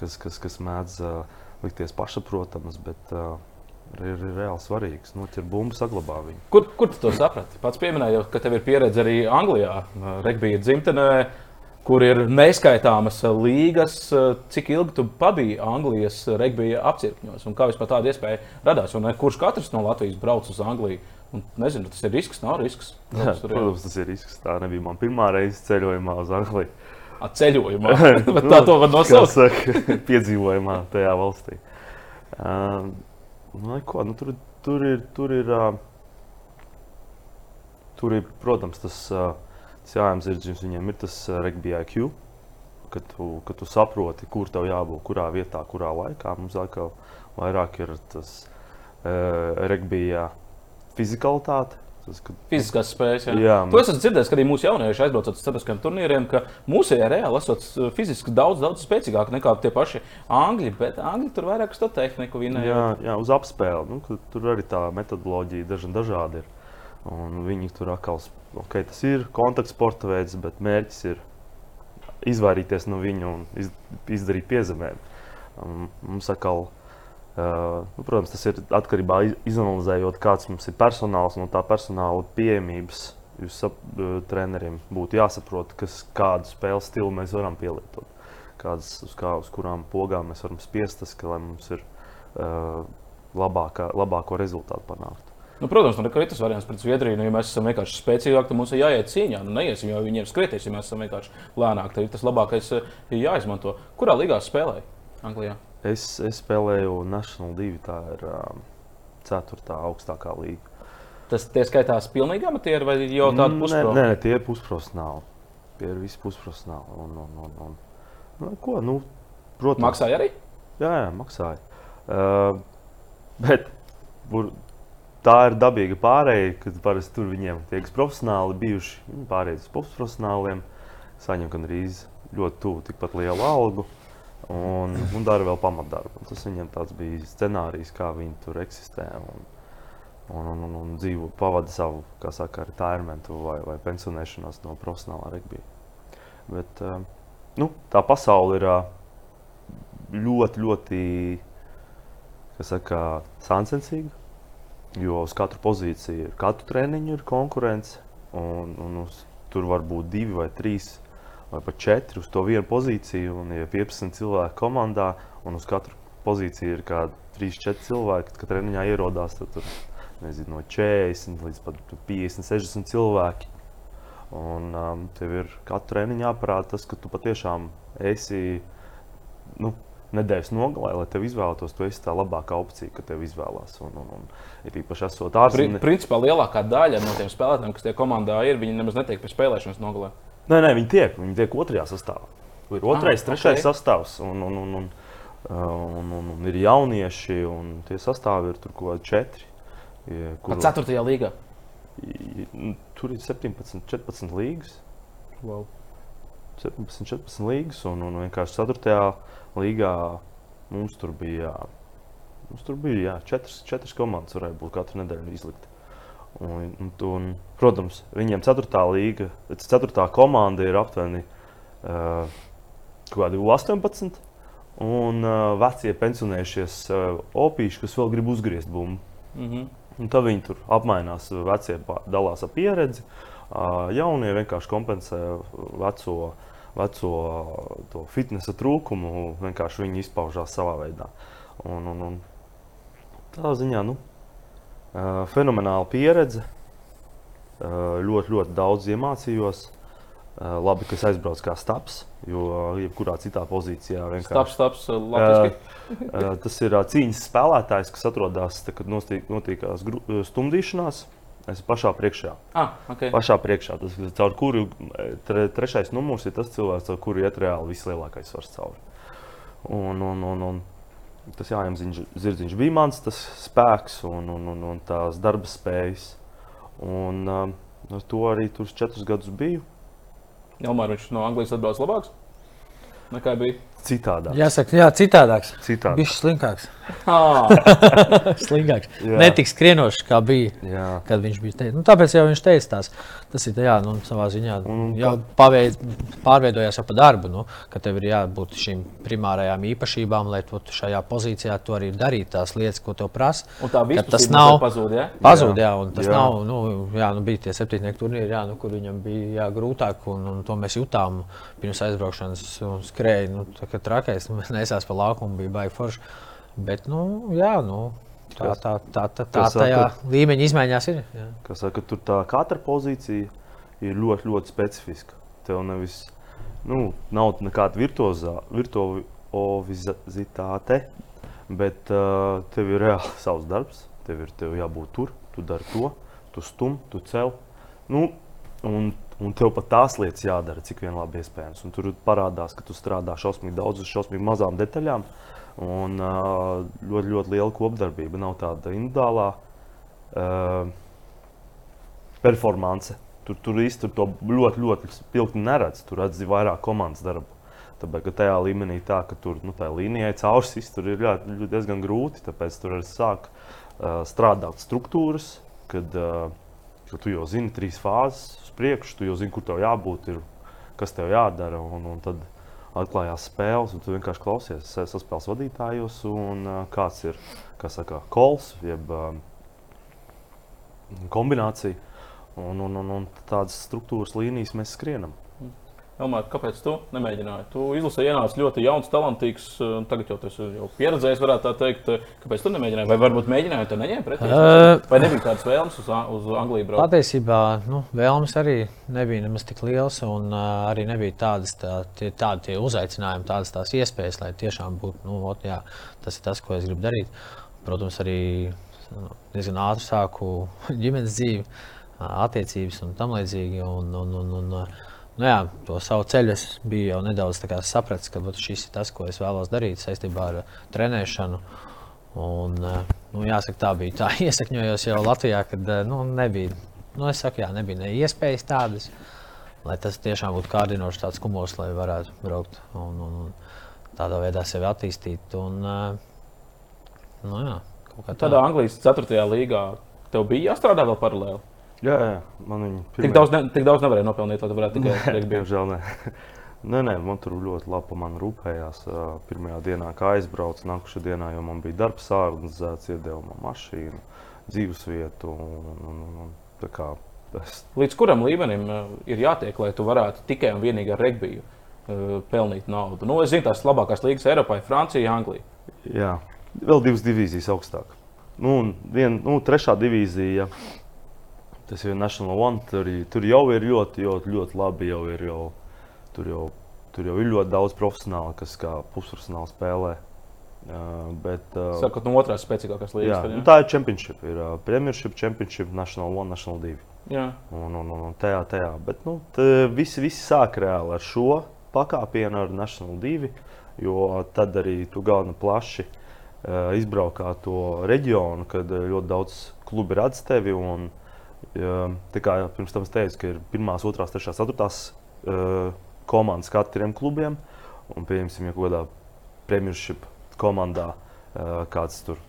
kas, kas, kas mēdz uh, likties pašsaprotamas. Bet, uh, ir, ir reāli svarīgs. Noķer bumbu, saglabā viņu. Kur, kur tu to saprati? Pats pieminēji, ka tev ir pieredze arī Anglijā, regbija dzimtenē, kur ir neskaitāmas līgas. Cik ilgi tu pabiji Anglijas regbija apcirkņos un kā vispār tāda iespēja radās? Un kurš katrs no Latvijas brauc uz Angliju? Un, nezinu, tas ir risks, nav risks. Jā, protams, tas ir risks. Tā nebija mana pirmā reize ceļojumā uz Angliju. Ceļojumā, bet tā to var nosaukt. Piedzīvojumā tajā valstī. Um, Nu, ko, nu, tur, tur ir. Tur ir uh, Tur ir, protams, tas, uh, tas jāapzinās, viņiem ir tas uh, regbija IQ, kad tu, kad tu saproti, kur tev jābūt, kurā vietā, kurā laikā. Mums atkal vairāk ir tas uh, regbija fizikalitāte, Tas, ka... Fiziskās spējas. Jā. Jā, man... To es esmu dzirdējis, ka arī mūsu jaunieši aizbraucot uz starptautiskiem turnīriem, ka mūsējā reāli esot fiziski daudz, daudz spēcīgāki nekā tie paši angļi. Bet angļi tur vairāk uz to tehniku vinēja. Jā, jā, uz apspēli. Nu, tur arī tā metodoloģija dažādi ir. Un viņi tur atkal, ok, tas ir kontaktsporta veids, bet mērķis ir izvairīties no viņu un iz, izdarīt piezemēm. Um, mums atkal Uh, nu, protams, tas ir atkarībā no izanalizējot, kāds mums ir personāls un no tā personāla pieejamības. Jūs sap, uh, treneriem būtu jāsaprot, kas, kādu spēles stilu mēs varam pielietot, kādas, uz, kā, uz kurām pogām mēs varam spiest, tas, ka, lai mums ir uh, labākā, labāko rezultātu panākt. Nu, protams, nu, ir tas variants pret Zviedriju. Nu, ja mēs esam vienkārši spēcīgāki, tad mums ir jāiet cīņā. Nu, neiesim, jo viņiem skrieties, ja mēs esam vienkārši lēnāki. Tad ir tas labākais uh, jāizmanto. Kurā līgā spēlēja Anglijā? Es, es spēlēju National 2, tā ir um, ceturtā augstākā līnija. Tas tie skaitās pilnīgi amatieri vai jau tādi pusprofesionāli? Nē, nē, tie ir pusprofesionāli. Tie ir visi pusprofesionāli. Un, un, un, un, nu, ko, nu, protams, maksāja arī? Jā, jā maksāja. Uh, bet bur, tā ir dabīga pārējai, kad parasti tur viņiem tiek profesionāli bijuši pārējais uz pusprofesionāliem, saņem gan arī ļoti tuvu tikpat lielu algu un, un dara vēl pamatdarbu. Tas viņiem bija scenārijs, kā viņi tur eksistē. Un, un, un, un, un dzīvo, pavada savu, kā saka, retirement vai, vai pensionēšanos no profesionālā regbija. Bet uh, nu, tā pasaule ir uh, ļoti, ļoti saka, sāncensīga. Jo uz katru pozīciju, katru treniņu ir konkurence. Un, un uz, tur var būt divi vai trīs vai pat četri uz to vienu pozīciju. Un, ja 15 cilvēku komandā un uz katru pozīciju ir kādi 3-4 cilvēki, kad treniņā ierodās, tad tur nezinu, no 40 līdz pat 50, 60 cilvēki. Un um, tev ir katru treniņu jāparāda tas, ka tu patiešām esi. Nu, Nedēļas nogalē, lai tev izvēlētos, tu esi tā labākā opcija, ka tev izvēlās. Un, un, un ir īpaši esot ārzemēs. Principā lielākā daļa no tiem spēlētājiem, kas tie komandā ir, viņi nemaz netiek pie spēlēšanas nogalē. Nē, nē, viņi tiek, viņi tiek otrajā sastāvā. Ir otrais, ah, trešais okay. sastāvs, un, un, un, un, un, un, un ir jaunieši, un tie sastāvi ir tur kaut kādi četri. Kur... Ceturtajā līgā? Tur ir 17, 14 līgas. Wow. 17, 14 līgas, un, un vienkārši 4. Līgā mums tur bija Mums tur bija jā, četras, četras komandas, varēja būt katru nedēļu izlikt. Un, un, un, protams, viņiem ceturtā līga, ceturtā komanda ir aptuveni uh, kādi 18. Un uh, vecie pensionējušies uh, opīši, kas vēl grib uzgriezt bumbu. Mm -hmm. Un tad viņi tur apmainās, vecie dalās ar pieredzi. Uh, jaunie vienkārši kompensē veco, veco to fitnesa trūkumu. Vienkārši viņi izpaužās savā veidā. Un, un, un tā ziņā nu, fenomenāla pieredze. Ļoti, ļoti daudz iemācījos. Labi, ka es aizbraucu kā stāps, jo jebkurā citā pozīcijā vienkārši latviešu. Uh, tas ir cīņas spēlētājs, kas atrodas, kad notiek, uh, stumdīšanās. Es pašā priekšā. Ah, okay. Pašā priekšā. Tas, caur kuru eh, tre, trešais numurs ir tas cilvēks, caur kuru iet reāli vislielākais svars cauri. Un, un, un, un tas jāņem zirdziņš bija mans tas spēks un, un, un, un tās darba spējas. Un um, ar to arī tur četrus gadus biju. Elmār, viņš no Anglijas atbrauc labāks nekā bija. Citādā. Jāsaka, jā, citādāks. Citādā. Viņš ir slinkāks. Slinkāks. Jā. Netik skrienošs, kā bija. Jā. Kad viņš bija teicis, nu, tāpēc jau viņš teica, tās, tas ir jā, nu, savā ziņā. Un- Jau paveid, pārveidojās jau pa darbu, nu, ka tev ir jābūt šīm primārajām īpašībām, lai tu šajā pozīcijā to arī darītu, tās lietas, ko tev prasa. tas nav- pazudis. Ja? Pazūd, jā, un tas Jā. nav. Nu, jā, nu, bija tie septiņnieki turnīri, jā, nu, kur viņam bija jā, grūtāk, un, un to mēs jutām pirms aizbraukšanas. un Skrēja, nu, tā kā trakais, nesāsām pa laukumu, bija baigi forši. Bet, nu, jā, nu, tā, tā, tā, tā, tā tajā saka? līmeņa izmaiņās ir. Jā. Kas saka, tur tā katra pozīcija ir ļoti, ļoti specifiska. Tev nevis nu, nav nekāda virtuozitāte, bet uh, tev ir reāli savs darbs. Tev ir tev jābūt tur, tu dari to, tu stum, tu cel. Nu, un, un tev pat tās lietas jādara, cik vien labi iespējams. Un tur parādās, ka tu strādā šausmīgi daudz uz šausmīgi mazām detaļām. Un ļoti, ļoti liela kopdarbība. Nav tāda individuālā uh, performance. Tur, tur tur to ļoti, ļoti spilgti neredz. Tur redz vairāk komandas darbu. Tāpēc, ka tajā līmenī tā, ka tur nu, līnijai caursis, tur ir ļoti, ļoti diezgan grūti. Tāpēc tur arī sāk uh, strādāt struktūras, kad, uh, kad tu jau zini trīs fāzes priekšu, tu jau zini, kur tev jābūt, ir, kas tev jādara. Un, un tad atklājās spēles, un tu vienkārši klausies saspēles vadītājos, un kāds ir kā saka, kols, jeb kombinācija. Un, un, un, un tādas struktūras līnijas mēs skrienam. Elmār, kāpēc tu nemēģināji? Tu izlasīji, ienācis ļoti jauns, talantīgs. uh, Tagad jau tas ir pieredzējis, varētu tā teikt. Kāpēc tu nemēģināji? Vai varbūt mēģināji, tad neņēmi pretī? Ē. Vai nebija tādas vēlmes uz, uz Angliju braukt? Patiesībā nu, vēlmes arī nebija nemaz tik liels, un uh, arī nebija tādas, tā, tie, tādi tie uzaicinājumi, tādas tās iespējas, lai tiešām būtu, nu, ot, jā, tas ir tas, ko es gribu darīt. Protams, arī nu, diezgan ātri sāku ģimenes dzīvi, attiecības un tam līdzīgi. Un, un, un, un, nu, jā, to savu ceļu es biju jau nedaudz tā sapratis, ka šis ir tas, ko es vēlos darīt saistībā ar ā, trenēšanu. Un, ā, nu, jāsaka, tā bija tā iesakņojos jau Latvijā, kad ā, nu, nebija. Nu, saku, jā, nebija ne iespējas tādas, lai tas tiešām būtu kārdinošs tāds kumos, lai varētu braukt un, un, un tādā veidā sevi attīstīt. Un, nu, jā, kā Tādā Anglijas 4. līgā tev bija jāstrādā vēl paralēli. Jā, jā man viņa Tik daudz, ne, tik daudz nevarēja nopelnīt, lai tu varētu tikai rugby. Diemžēl nē. Nē, nē, man tur ļoti labi mani rūpējās. Pirmajā dienā, kā aizbraucu, nākamajā dienā jau man bija darbs organizēts, iedeva man mašīnu, dzīvesvietu. Un, un, un, un, tā kā es Līdz kuram līmenim ir jātiek, lai tu varētu tikai un vienīgi ar regbiju pelnīt naudu? Nu, es zinu, tās labākās līnijas Eiropā ir Francija, Anglija. Jā, vēl divas divīzijas augstāk. Nu, un vien, nu, trešā divīzija, tas ir National One. Tur, tur jau ir ļoti, ļoti, ļoti labi. Jau ir, jau, tur, jau, tur jau ir ļoti daudz profesionāli, kas kā pusprofesionāli spēlē. Uh, bet, uh, Sakot, no otrās spēcīgākās jā, līnijas. nu, tā ir Championship. Ir uh, Premiership, Championship, National One, National 2. Jā. Un, un, un, un tajā, tajā. Bet nu, visi, visi sāk reāli ar šo pakāpienu, ar National 2. Jo tad arī tu galvenā plaši uh, izbraukā to reģionu, kad ļoti daudz klubu redz tevi. Un, uh, tā kā pirms tam teicu, ka ir pirmās, otrās, trešās, ceturtās uh, komandas katriem klubiem. Un, pieņemsim, ja kādā Premiership komandā uh, kāds tur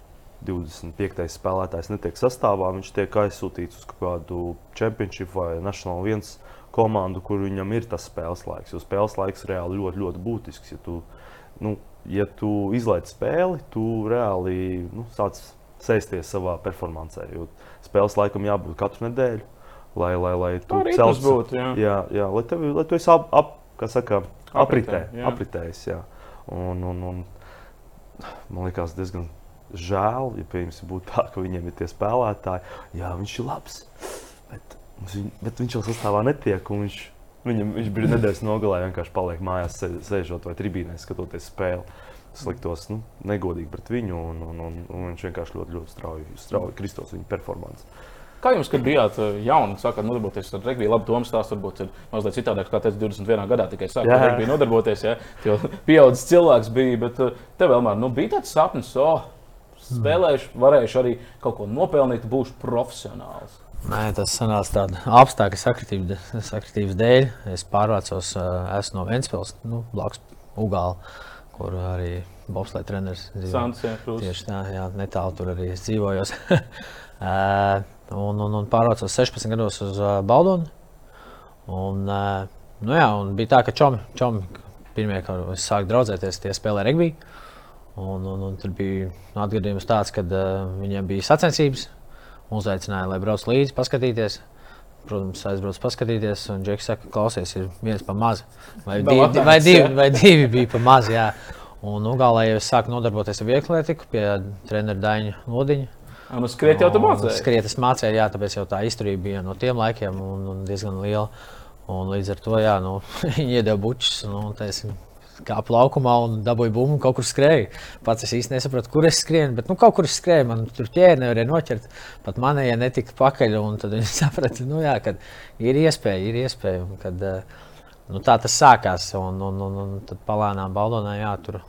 25. spēlētājs netiek sastāvā, viņš tiek aizsūtīts uz kādu čempionship vai National 1 komandu, kur viņam ir tas spēles laiks. Jo spēles laiks reāli ļoti, ļoti būtisks. Ja tu, nu, ja tu izlaiž spēli, tu reāli nu, sāc sēsties savā performancē. Jo spēles laikam jābūt katru nedēļu, lai, lai, lai tu celtu būtu. Jā. Jā, jā, lai, tev, lai tu esi ap, ap, saka, apritē, Apritē, apritējis. Jā. Un, un, un, man liekas, diezgan žēl, ja piemēram, būtu tā, ka viņiem ir tie spēlētāji. Jā, viņš ir labs, bet, bet viņš jau sastāvā netiek. Viņš, viņam, viņš bija nedēļas nogalē, vienkārši paliek mājās, sē- sēžot vai tribīnē, skatoties spēli. Tas liktos nu, negodīgi pret viņu, un, un, un, un viņš vienkārši ļoti, ļoti strauji, strauji kristos viņa performance. Kā jums, kad bijāt eh, jauni, sākāt nodarboties ar regbiju? Labi, Toms stāsts varbūt ir mazliet citādāk, kā teicu, 21 gadā tikai sākāt ar regbiju nodarboties. Ja? Jo pieaudzis cilvēks bija, bet eh, tev vēl nu, bija tāds sapnis, oh, spēlēšu, varēšu arī kaut ko nopelnīt, būšu profesionāls. Nē, tas sanāca tādā apstākļu sakritības, sakritības dēļ. Es pārvācos, ā, esmu no Ventspils, nu, blakus Ugāla, kur arī Bobslēga treneris dzīvo. Tieši tā, jā, netālu tur arī dzīvoju. Ā, un, un, un pārvācos 16 gados uz uh, Baldonu. Un, uh, nu jā, un bija tā, ka čomi, čomi pirmie, kad es sāku draudzēties, tie spēlēja regbiju. Un, un, un tur bija atgadījums tāds, ka uh, viņiem bija sacensības. Uzaicināja, lai brauc līdzi, paskatīties. Protams, aizbraucu paskatīties, un Džeks saka, klausies, ir viens pa maz. Vai, divi, atnācis, vai, divi, jā. vai divi bija pa maz. Jā. Un Ugālē jau es sāku nodarboties ar vieglietību pie treneru Daņa Lodiņa. Un uz skriet jau tu Un mācījies. Skriet es mācīju, jā, tāpēc jau tā izturība bija no tiem laikiem un, un diezgan liela. Un līdz ar to jā, nu, viņi iedeva bučus. Nu, teisim, Kā plaukumā un dabūju bumbu, kaut kur skrēju. Pats es īsti nesapratu, kur es skrienu, bet nu, kaut kur es skrēju. Man tur ķēri nevarēja noķert. Pat manējie netika pakaļ. un Tad viņi saprata, nu, jā, ka ir iespēja, ir iespēja. Un, kad, eh, nu, tā tas sākās. Un, un, un, un tad palēnām baldonā jā, tur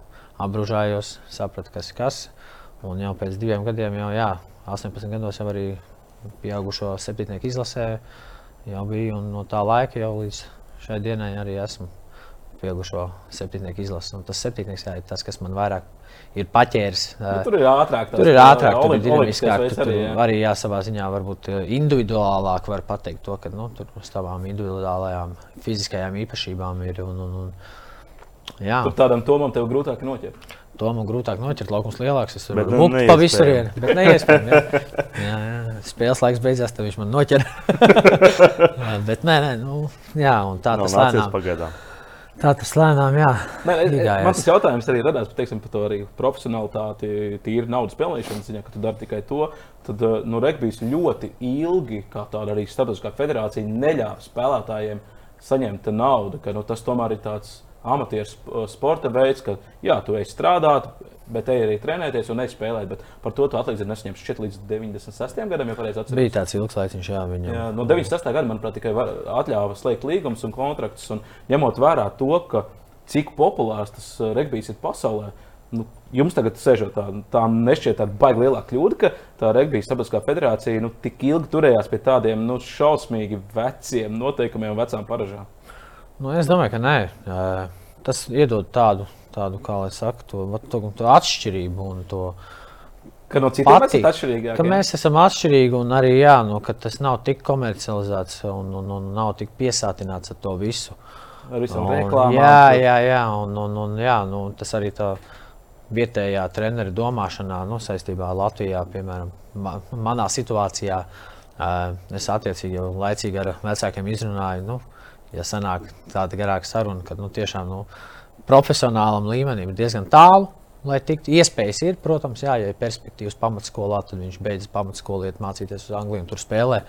apbružājos, sapratu, kas ir kas. Un jau pēc diviem gadiem, jau jā, 18 gados jau arī pieaugušo septiņnieku izlasē jau bija. Un no tā laika jau līdz šai dienai arī esmu pieaugušo septiņnieku izlases. Un tas septiņnieks jā, ir tas, kas man vairāk ir paķēris. Nu, tur ir ātrāk. Tur ir ātrāk, tur ir dinamiskāk. Tur, tur jā. arī jā, savā ziņā varbūt individuālāk var pateikt to, ka nu, tur uz tavām individuālajām fiziskajām īpašībām ir. Un, un, un, jā, Tur tādam tomam tev grūtāk noķert. to man grūtāk noķert. Laukums lielāks, es Bet, varu nu, mukt pa neiespējami. visurienu. Bet neiespējami. Jā. Jā, jā. Spēles laiks beidzās, tad viņš man noķer. bet nē, nē, nu, jā, un tā Nav tas lēnām. pagaidām. Tā tas lēnām, jā. Nē, nē, Iegājās. man tas jautājums arī radās par, teiksim, par to arī profesionālitāti, tīri naudas pelnīšanas ziņā, ka tu dari tikai to. Tad eh, nu, regbijs ļoti ilgi, kā tāda arī starptautiskā federācija, neļāva spēlētājiem saņemt naudu. Ka, nu, tas tomēr ir tāds amatieru sp- sporta veids, ka jā, tu ej strādāt, bet ej arī trenēties un ej spēlēt. Bet par to tu atlīdzību nesaņemsi šķiet līdz 96. gadam, ja pareizi atceros. Bija tāds ilgs laiks, jā, viņam. Jā, no 96. gada, manuprāt, tikai atļāva slēgt līgumus un kontraktus. Un ņemot vērā to, ka cik populārs tas uh, regbijs ir pasaulē, nu, jums tagad sēžot tā, tā nešķiet tāda baigta lielā kļūda, ka tā regbija sabiedriskā federācija nu, tik ilgi turējās pie tādiem nu, šausmīgi veciem noteikumiem un vecām paražām. Nu, es domāju, ka nē. Tas iedod tādu, tādu kā lai saka, to, to, to atšķirību un to. Ka no citiem mēs Patīk, esam atšķirīgi. Ka mēs esam atšķirīgi un arī jā, nu, ka tas nav tik komercializēts un, un, un nav tik piesātināts ar to visu. ar visām reklāmām. Jā, jā, jā, un, un, un, jā nu, tas arī tā vietējā treneru domāšanā, nu, saistībā ar Latviju, piemēram, ma manā situācijā. Es attiecīgi jau laicīgi ar vecākiem izrunāju, nu, ja sanāk tāda garāka saruna, ka nu, tiešām nu, profesionālam līmenim ir diezgan tālu. Lai tiktu iespējas, ir, protams, jā, ja ir perspektīvas pamatskolā, tad viņš beidzas pamatskolu, iet mācīties uz Angliju, tur spēlē,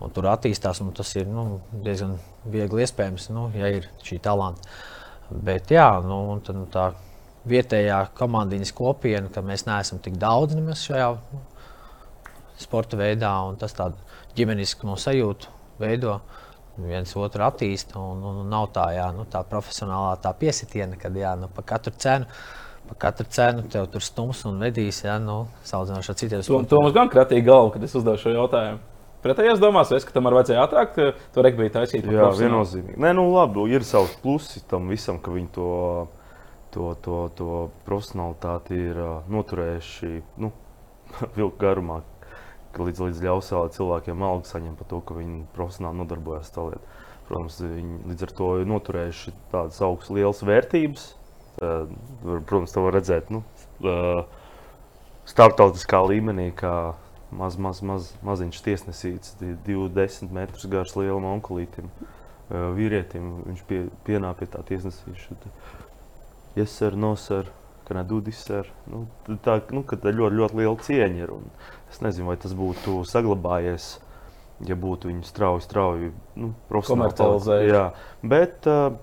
un tur attīstās. Un tas ir nu, diezgan viegli iespējams, nu, ja ir šī talanta. Bet jā, nu, tad, nu, tā vietējā komandiņas kopiena, ka mēs neesam tik daudz šajā sporta veidā, un tas tādu ģimenisku no sajūtu veido. Viens otru attīstīja, un, un, un nav tā, jā, nu, tā profesionālā tā piesitiena, kad jā, nu, par katru cenu. Par katru cenu tev tur stums un vedīs, ja nu, salīdzinoši ar citiem To, to mums gan kratīja galva, kad es uzdevu šo jautājumu. Pretējās domās, es, ka tam ar vajadzēja ātrāk eh, to regbiju taisīt. Jā, viennozīmīgi. Nē, nu labi, ir savs plusi tam visam, ka viņi to, to, to, to profesionālitāti ir uh, noturējuši nu, vilku garumā, ka līdz, līdz ļaus cilvēkiem algu saņemt par to, ka viņi profesionāli nodarbojas ar to lietu. Protams, viņi līdz ar to ir noturējuši tādas augstas, lielas vērtības. Uh, protams, to var redzēt nu, starptautiskā līmenī, kā maz, maz, maz, maziņš tiesnesīts, 20 metrus garš lielam onkulītam, vīrietim. Viņš pie, pienāk pie tā tiesnesīša. Yes, sir, no, sir, can I do this, sir? Nu, tā, nu, tā ļoti, ļoti liela cieņa ir. Un es nezinu, vai tas būtu saglabājies, ja būtu viņi strauji, strauji nu, Komercializējuši. Jā, bet uh,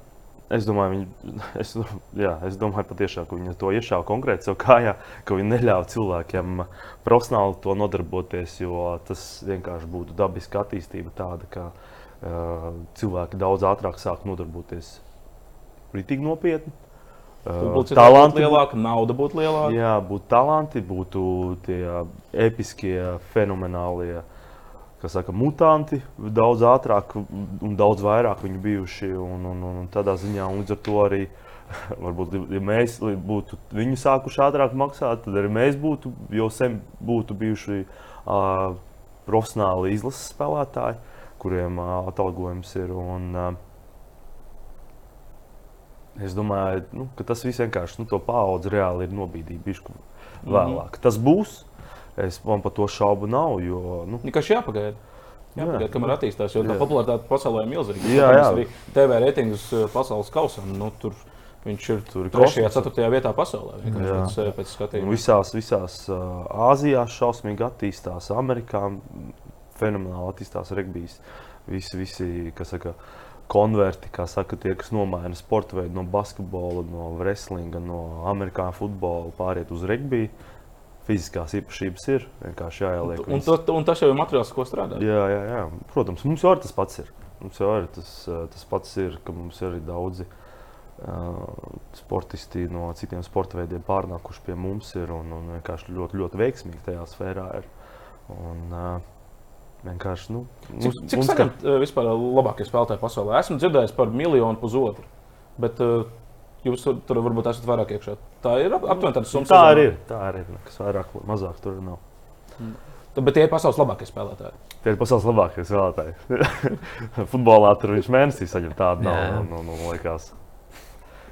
es domāju, viņi, es, jā, es domāju patiešām, ka viņi to iešāva konkrēti sev kājā, ka viņi neļāva cilvēkiem profesionāli to nodarboties, jo tas vienkārši būtu dabiska attīstība tāda, ka uh, cilvēki daudz ātrāk sāk nodarboties rītīgi nopietni. Uh, talanti lielāka, nauda būtu lielāka. Jā, būtu talanti, būtu tie episkie, fenomenālie kas saka, mutanti, daudz ātrāk un daudz vairāk viņi bijuši. Un, un, un tādā ziņā un līdz ar to arī. Varbūt, ja mēs būtu viņu sākuši ātrāk maksāt, tad arī mēs būtu jau sen būtu bijuši uh, profesionāli izlases spēlētāji, kuriem uh, atalgojums ir. Un, uh, Es domāju, nu, ka tas viss vienkārši nu, to paudzi reāli ir nobīdījis vēlāk. Mm -hmm. Tas būs. Es man par to šaubu nav. Jo, nu, Vienkārši jāpagaida. Jā, Jā. pagaid, kamēr attīstās, jo tā Jā. popularitāte pasaulē ir milzīga. Jā, jā. Arī TV reitingus eh, pasaules kausam. Nu, tur viņš ir Tur ir 3. kosmos. un 4. vietā pasaulē. Pēc, eh, pēc skatījuma. Visās, visās uh, Āzijās šausmīgi attīstās, Amerikā fenomenāli attīstās regbijs. Visi, visi kas saka, konverti, kā saka, tie, kas nomaina sporta veidu no basketbola, no wrestlinga, no amerikāņu futbola, pāriet uz regbiju. Fiziskās īpašības ir vienkārši jāieliek. Un, to, un tas jau ir materiāls, ko strādā. Jā, jā, jā. Protams, mums jau tas pats ir. Mums jau arī tas, eh, tas pats ir, ka mums ir arī daudzi uh, sportisti no citiem sporta veidiem pārnākuši pie mums ir un, un vienkārši ļoti, ļoti veiksmīgi tajā sfērā ir. Un, uh, vienkārši, nu, Cik, cik saņem uh, vispār labākie spēlētāji pasaulē? Esmu dzirdējis par miljonu pusotru. Bet uh, jūs tur, tur varbūt esat vairāk iekšā. Tā ir ap- aptuveni tāda summa. Tā arī ir. Tā arī ir. Kas vairāk, vai mazāk tur nav. Tad- Bet tie ir pasaules labākie spēlētāji. Tie ir pasaules labākie spēlētāji. Futbolā tur viņš mēnesī saņem tādu naudu. Nu, nu, nu, liekas,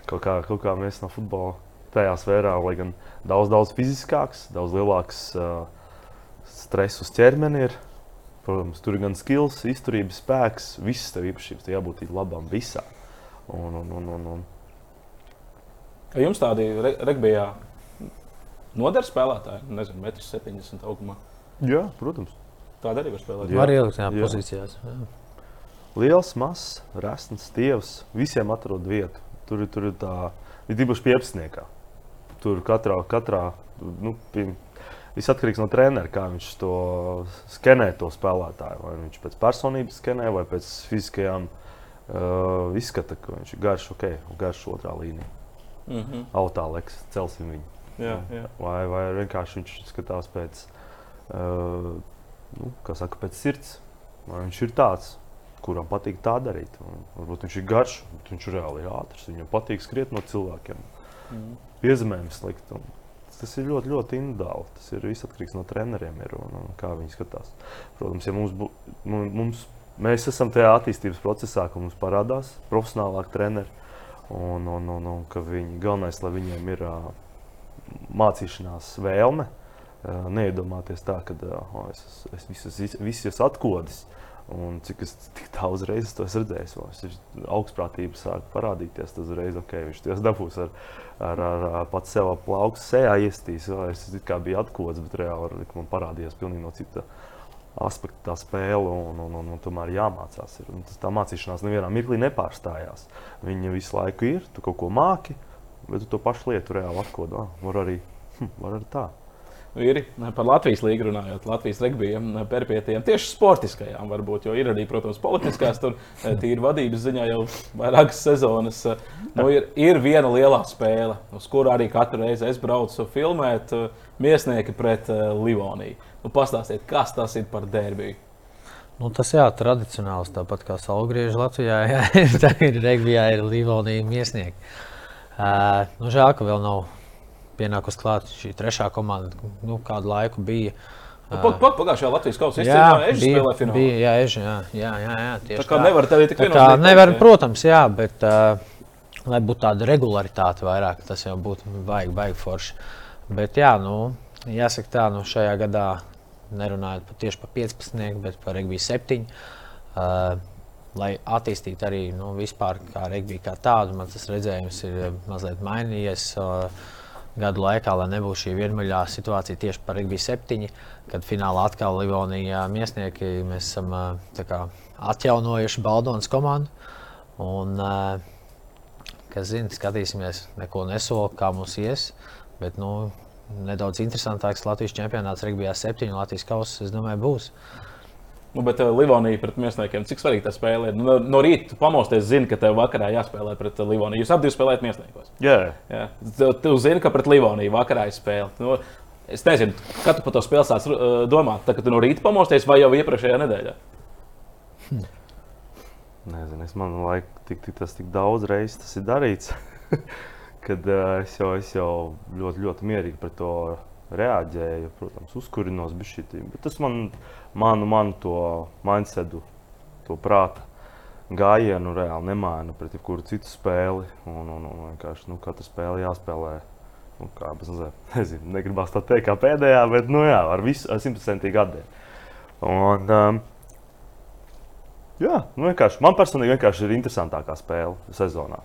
kaut, kā, kaut kā mēs no futbola tajā sfērā, lai gan daudz, daudz fiziskāks, daudz lielāks uh, stress uz ķermeni ir. Protams, tur ir gan skills, izturības spēks, visas tev īpašības, tev jābūt labam visā. Un, un, un, un, un. Vai jums tādi re regbijā noder spēlētāji? Nezinu, 1,70 m augumā. Jā, protams. Tāda arī var spēlēt. Jā. Tajā Jā. pozīcijās. Jā. Liels, mazs, resns, tievs. Visiem atrod vietu. Tur, ir- tur ir tā, ir īpaši piepsniekā. Tur katrā, katrā nu, pie, viss atkarīgs no treneru, kā viņš to skenē, to spēlētāju. Vai viņš pēc personības skenē, vai pēc fiziskajām uh, izskata, ka viņš ir garš, ok, garš otrā līnija. Mm -hmm. Autā leks, celsim viņu. Jā, jā. Vai, vai vienkārši viņš skatās pēc, uh, nu, kā saka, pēc sirds. Vai viņš ir tāds, kuram patīk tā darīt. Un, varbūt viņš ir garš, bet viņš reāli ir ātrs. Viņam patīk skriet no cilvēkiem, Mm. piezemēm slikt. Un Tas ir ļoti, ļoti individuāli. Tas ir viss atkarīgs no treneriem ir un, un kā viņi skatās. Protams, ja mums, bū, mu- mums, mēs esam tajā attīstības procesā, ka mums parādās profesionālāki treneri. Un, un, un, un ka viņi, galvenais, lai viņiem ir uh, mācīšanās vēlme, uh, neiedomāties tā, ka uh, es, es, visus, vis- visus atkodis. Un cik es tik daudz reizes to o, es ir augstprātība sāk parādīties. Tas uzreiz, ok, viņš to dabūs ar, ar, ar, ar pats sev plauks sejā iestīs. Es kā biju atkods, bet reāli man parādījās pilnīgi no cita aspekta tā spēle, un, un, un, un tomēr jāmācās. Ir. Un tas, tā mācīšanās nevienā mirklī nepārstājās. Viņa visu laiku ir, tu kaut ko māki, bet tu to pašu lietu reāli atkodā. Var arī, hm, var arī tā. Ir par Latvijas līniju runājot, Latvijas regbijam, perpētījām tieši sportiskajām, varbūt, jo ir arī, protams, politiskās, tur eh, tīri vadības ziņā jau vairākas sezonas. eh, Nu, ir, ir viena lielā spēle, uz kuru arī katru reizi es braucu filmēt, eh, Miesnieki pret Livoniju. Nu, pastāstiet, kas tas ir par derbiju? Nu, tas jā, tradicionāls, tāpat kā salgrieži Latvijā. Jā, tā ir Regbijā, ir Livonija miesnieki. Uh, nu, žēl, ka vēl nav pienākus klāt šī trešā komanda, nu, kādu laiku bija. Nu, Pag, pag, pagājušajā Latvijas kausā Jā, bija, spēlē finālā. bija, jā, eži, jā, jā, jā, jā, Tā tieši kā nevar tevi tik Tā likt nevar, iekšā. protams, jā, bet uh, lai būtu tāda regularitāte vairāk, tas jau būtu baigi, baigi forši. Bet jā, nu, jāsaka tā, nu, šajā gadā nerunājot pa, tieši par 15, bet par regbiju 7. Uh, lai attīstītu arī nu, vispār kā regbiju kā tādu, man tas redzējums ir mazliet mainījies. Uh, Gadu laikā, lai nebūtu šī vienmuļā situācija tieši par Rīgas 7, kad finālā atkal Livonijā miesnieki mēs esam kā atjaunojuši Baldonas komandu. Un, kas zina, skatīsimies, neko nesolu, kā mums ies. Bet nu, nedaudz interesantāks Latvijas čempionāts Rīgā 7. Latvijas kausa, es domāju, būs. Nu, bet uh, Livonija pret Miesniekiem, cik svarīga tā spēle ir? Nu, no, no rīta pamosties, zini, ka tev vakarā jāspēlē pret uh, Livoniju. Jūs abi spēlējat Miesniekos. Jā, Jā. Tu, tu zini, ka pret Livoniju vakarā ir spēle. Nu, es nezinu, kad tu par to spēli sāc uh, domāt. Tā, kad tu no rīta pamosties vai jau iepriekšējā nedēļā? nezinu, es man liekas, tik, tik, tas tik daudz reizes tas ir darīts. kad uh, es, jau, es jau ļoti, ļoti mierīgi pret to reaģēju. Protams, uzkurinos bišķitīm. Bet tas man, manu, manu to mindsetu, to prāta gājienu reāli nemaina pret jebkuru citu spēli. Un, un, un vienkārši nu, katra spēle jāspēlē. Nu, kā bez nezinu, negribās tā teikt, kā pēdējā, bet nu, jā, ar visu simtprocentīgi atdevi. Un, um, jā, nu, vienkārši, man personīgi vienkārši ir interesantākā spēle sezonā.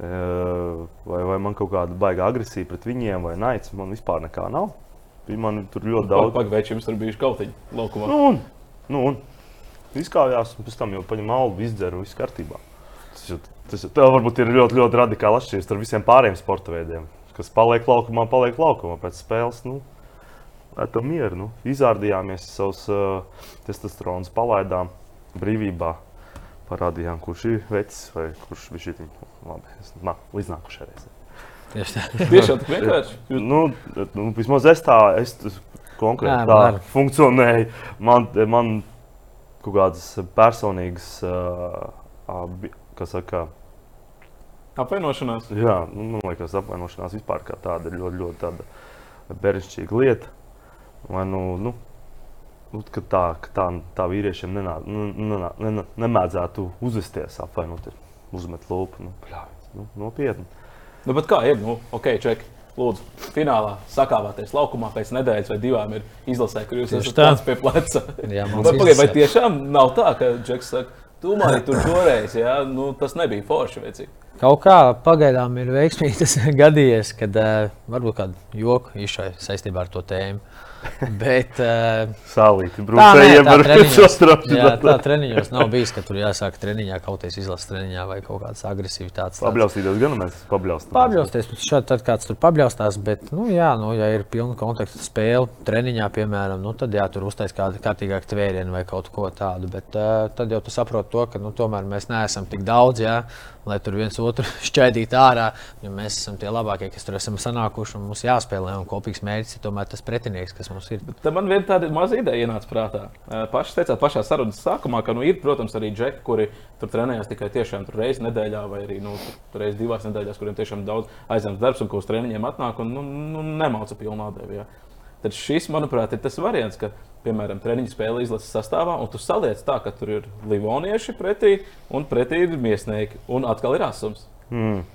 Uh, vai, vai man kaut kāda baigā agresija pret viņiem, vai naids, man vispār nekā nav. Viņi Man tur ļoti daudz Pagaidām, jums tur bija kautiņi laukumā. Nu, un, nu, un izkāpjas, un pēc tam jau paņem albu, izdzeru, viss kārtībā. Tas, jau, tas jau, tev varbūt ir ļoti, ļoti radikāli atšķirīgs ar visiem pārējiem sporta veidiem. Kas paliek laukumā, paliek laukumā pēc spēles. Nu, to mieru. Nu. Izrādījāmies, savus uh, testosteronus palaidām brīvībā. Parādījām, kurš ir vecs vai kurš bija šī nā, līdz nākošajai reizei. Tieši tā. Tiešām tik vienkārši. Jūs- Nu, nu, vismaz es tā, es konkrēti Jā, tā var. funkcionēju. Man, man kaut kādas personīgas, uh, kas saka, Apvienošanās. jā, nu, man liekas, apvainošanās vispār kā tāda ir ļoti, ļoti tāda beršķīga lieta. Vai, nu, nu, nu, ka tā, ka tā, tā vīriešiem nenā, nu, nenā, nenā, nemēdzētu uzvesties, apvainoties, uzmet lūpu. Nu, bļāviens, nu, nopietni. Nu, bet kā ir? Nu, ok, čeki. Lūdzu, finālā sakāvāties laukumā pēc nedēļas vai divām ir izlasē, kur jūs esat tā. plecs pie pleca. Jā, Vai, pagaid, vai tiešām nav tā, ka Džeks saka, tu mani tur toreiz, jā, nu, tas nebija forši vecīgi. Kaut kā pagaidām ir veiksmīgi tas gadījies, kad uh, varbūt kādu joku izšai saistībā ar to tēmu. Bet uh, Sālīti, tā, nē, brūcējiem tā ar sastrāpšanu. jā, tā treniņos nav bijis, ka tur jāsāk treniņā kauties izlases treniņā vai kaut kādas agresivitātes. Pabļaustīties gan mēs pabļaustam. Pabļausties, bet šādi tad kāds tur pabļaustās, bet, nu, jā, nu, ja ir pilna konteksta spēle, treniņā, piemēram, nu, tad jā, tur uztais kādu kārtīgāku tvērienu vai kaut ko tādu. Bet uh, tad jau tu saproti to, ka, nu, tomēr mēs neesam tik daudz, jā, lai tur viens otru šķaidītu ārā, jo mēs esam tie labākie, kas tur esam sanākuši un mums jāspēlē. Un kopīgs mērķis ir tomēr tas pretinieks, kas mums ir. Tad man viena tāda maza ideja ienāca prātā. Paši teicāt, pašā sarunas sākumā, ka nu, ir, protams, arī džeki, kuri tur trenējas tikai tiešām reizes nedēļā, vai arī nu, reizes divās nedēļās, kuriem tiešām daudz aizņemts darbs un ko uz treniņiem atnāk un nu, nu, nemāca pilnā dēļ. Tad šis, manuprāt, ir tas variants, ka, piemēram, treniņu spēle izlases sastāvā, un tu saliec tā, ka tur ir livonieši pretī, un pretī ir miesnieki, un atkal ir asums. Mm.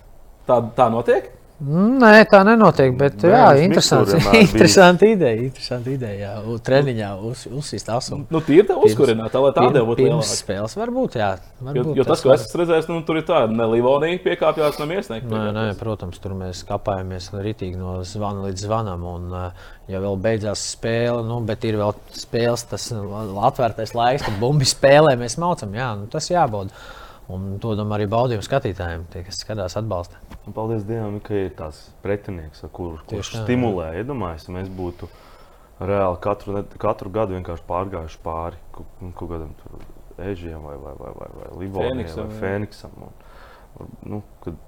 Tā, tā notiek? Nē, tā nenotiek. Bet, Nē, jā, bija. interesanti ideja. Interesanti ideja. Jā, U- treniņā uz, uzsist asumu. Nu, tā uzkurināt, tā lai tā Pirm- deva būtu lielāka. spēles varbūt, jā. Jo, Varbūt jo tas, ko es esmu redzējis, nu, tur ir tā, ne Livonija piekāpjas, ne miesnieki. Nē, nē, protams, tur mēs kāpājamies ritīgi no zvana līdz zvanam. Un, uh, ja vēl beidzās spēle, nu, bet ir vēl spēles, tas uh, atvērtais laiks, kad bumbi spēlē, mēs maucam. Jā, nu, tas jābauda. Un to dom arī baudījumu skatītājiem, tie, kas skatās, atbalsta. Un Paldies Dievam, ka ir tāds pretinieks, ar kuru kurš tā, stimulē. Iedomājieties, ja mēs būtu reāli katru, katru gadu vienkārši pārgājuši pāri kaut, nu, kaut kādam tur ežiem vai, vai, vai, vai, vai Fēniksam, vai. Fēniksam. Un, nu, kad,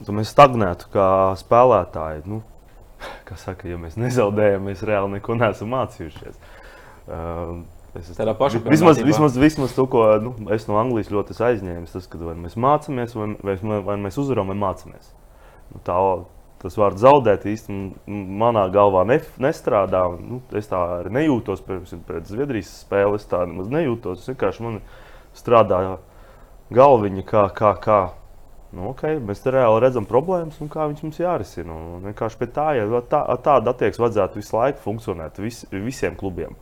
tad mēs stagnētu kā spēlētāji. Nu, kā saka, ja mēs nezaudējam, mēs reāli neko neesam mācījušies. Uh, es, Tādā pašā vismaz, kārtībā. vismaz, vismaz to, ko nu, es no Anglijas ļoti esmu aizņēmis, tas, ka vai mēs mācāmies, vai, vai, vai mēs uzvaram, vai mācāmies. Nu, tā, tas vārds zaudēt īstenībā manā galvā ne, nestrādā. Nu, es tā arī nejūtos pirms pēc Zviedrijas spēles. Es tā nemaz nejūtos. Es vienkārši man strādā galviņa, kā, kā, kā. Nu, okay, mēs reāli redzam problēmas un kā viņas mums jārisina. Un vienkārši pie tā, ja tā, tāda attieksme vajadzētu visu laiku funkcionēt vis, visiem klubiem.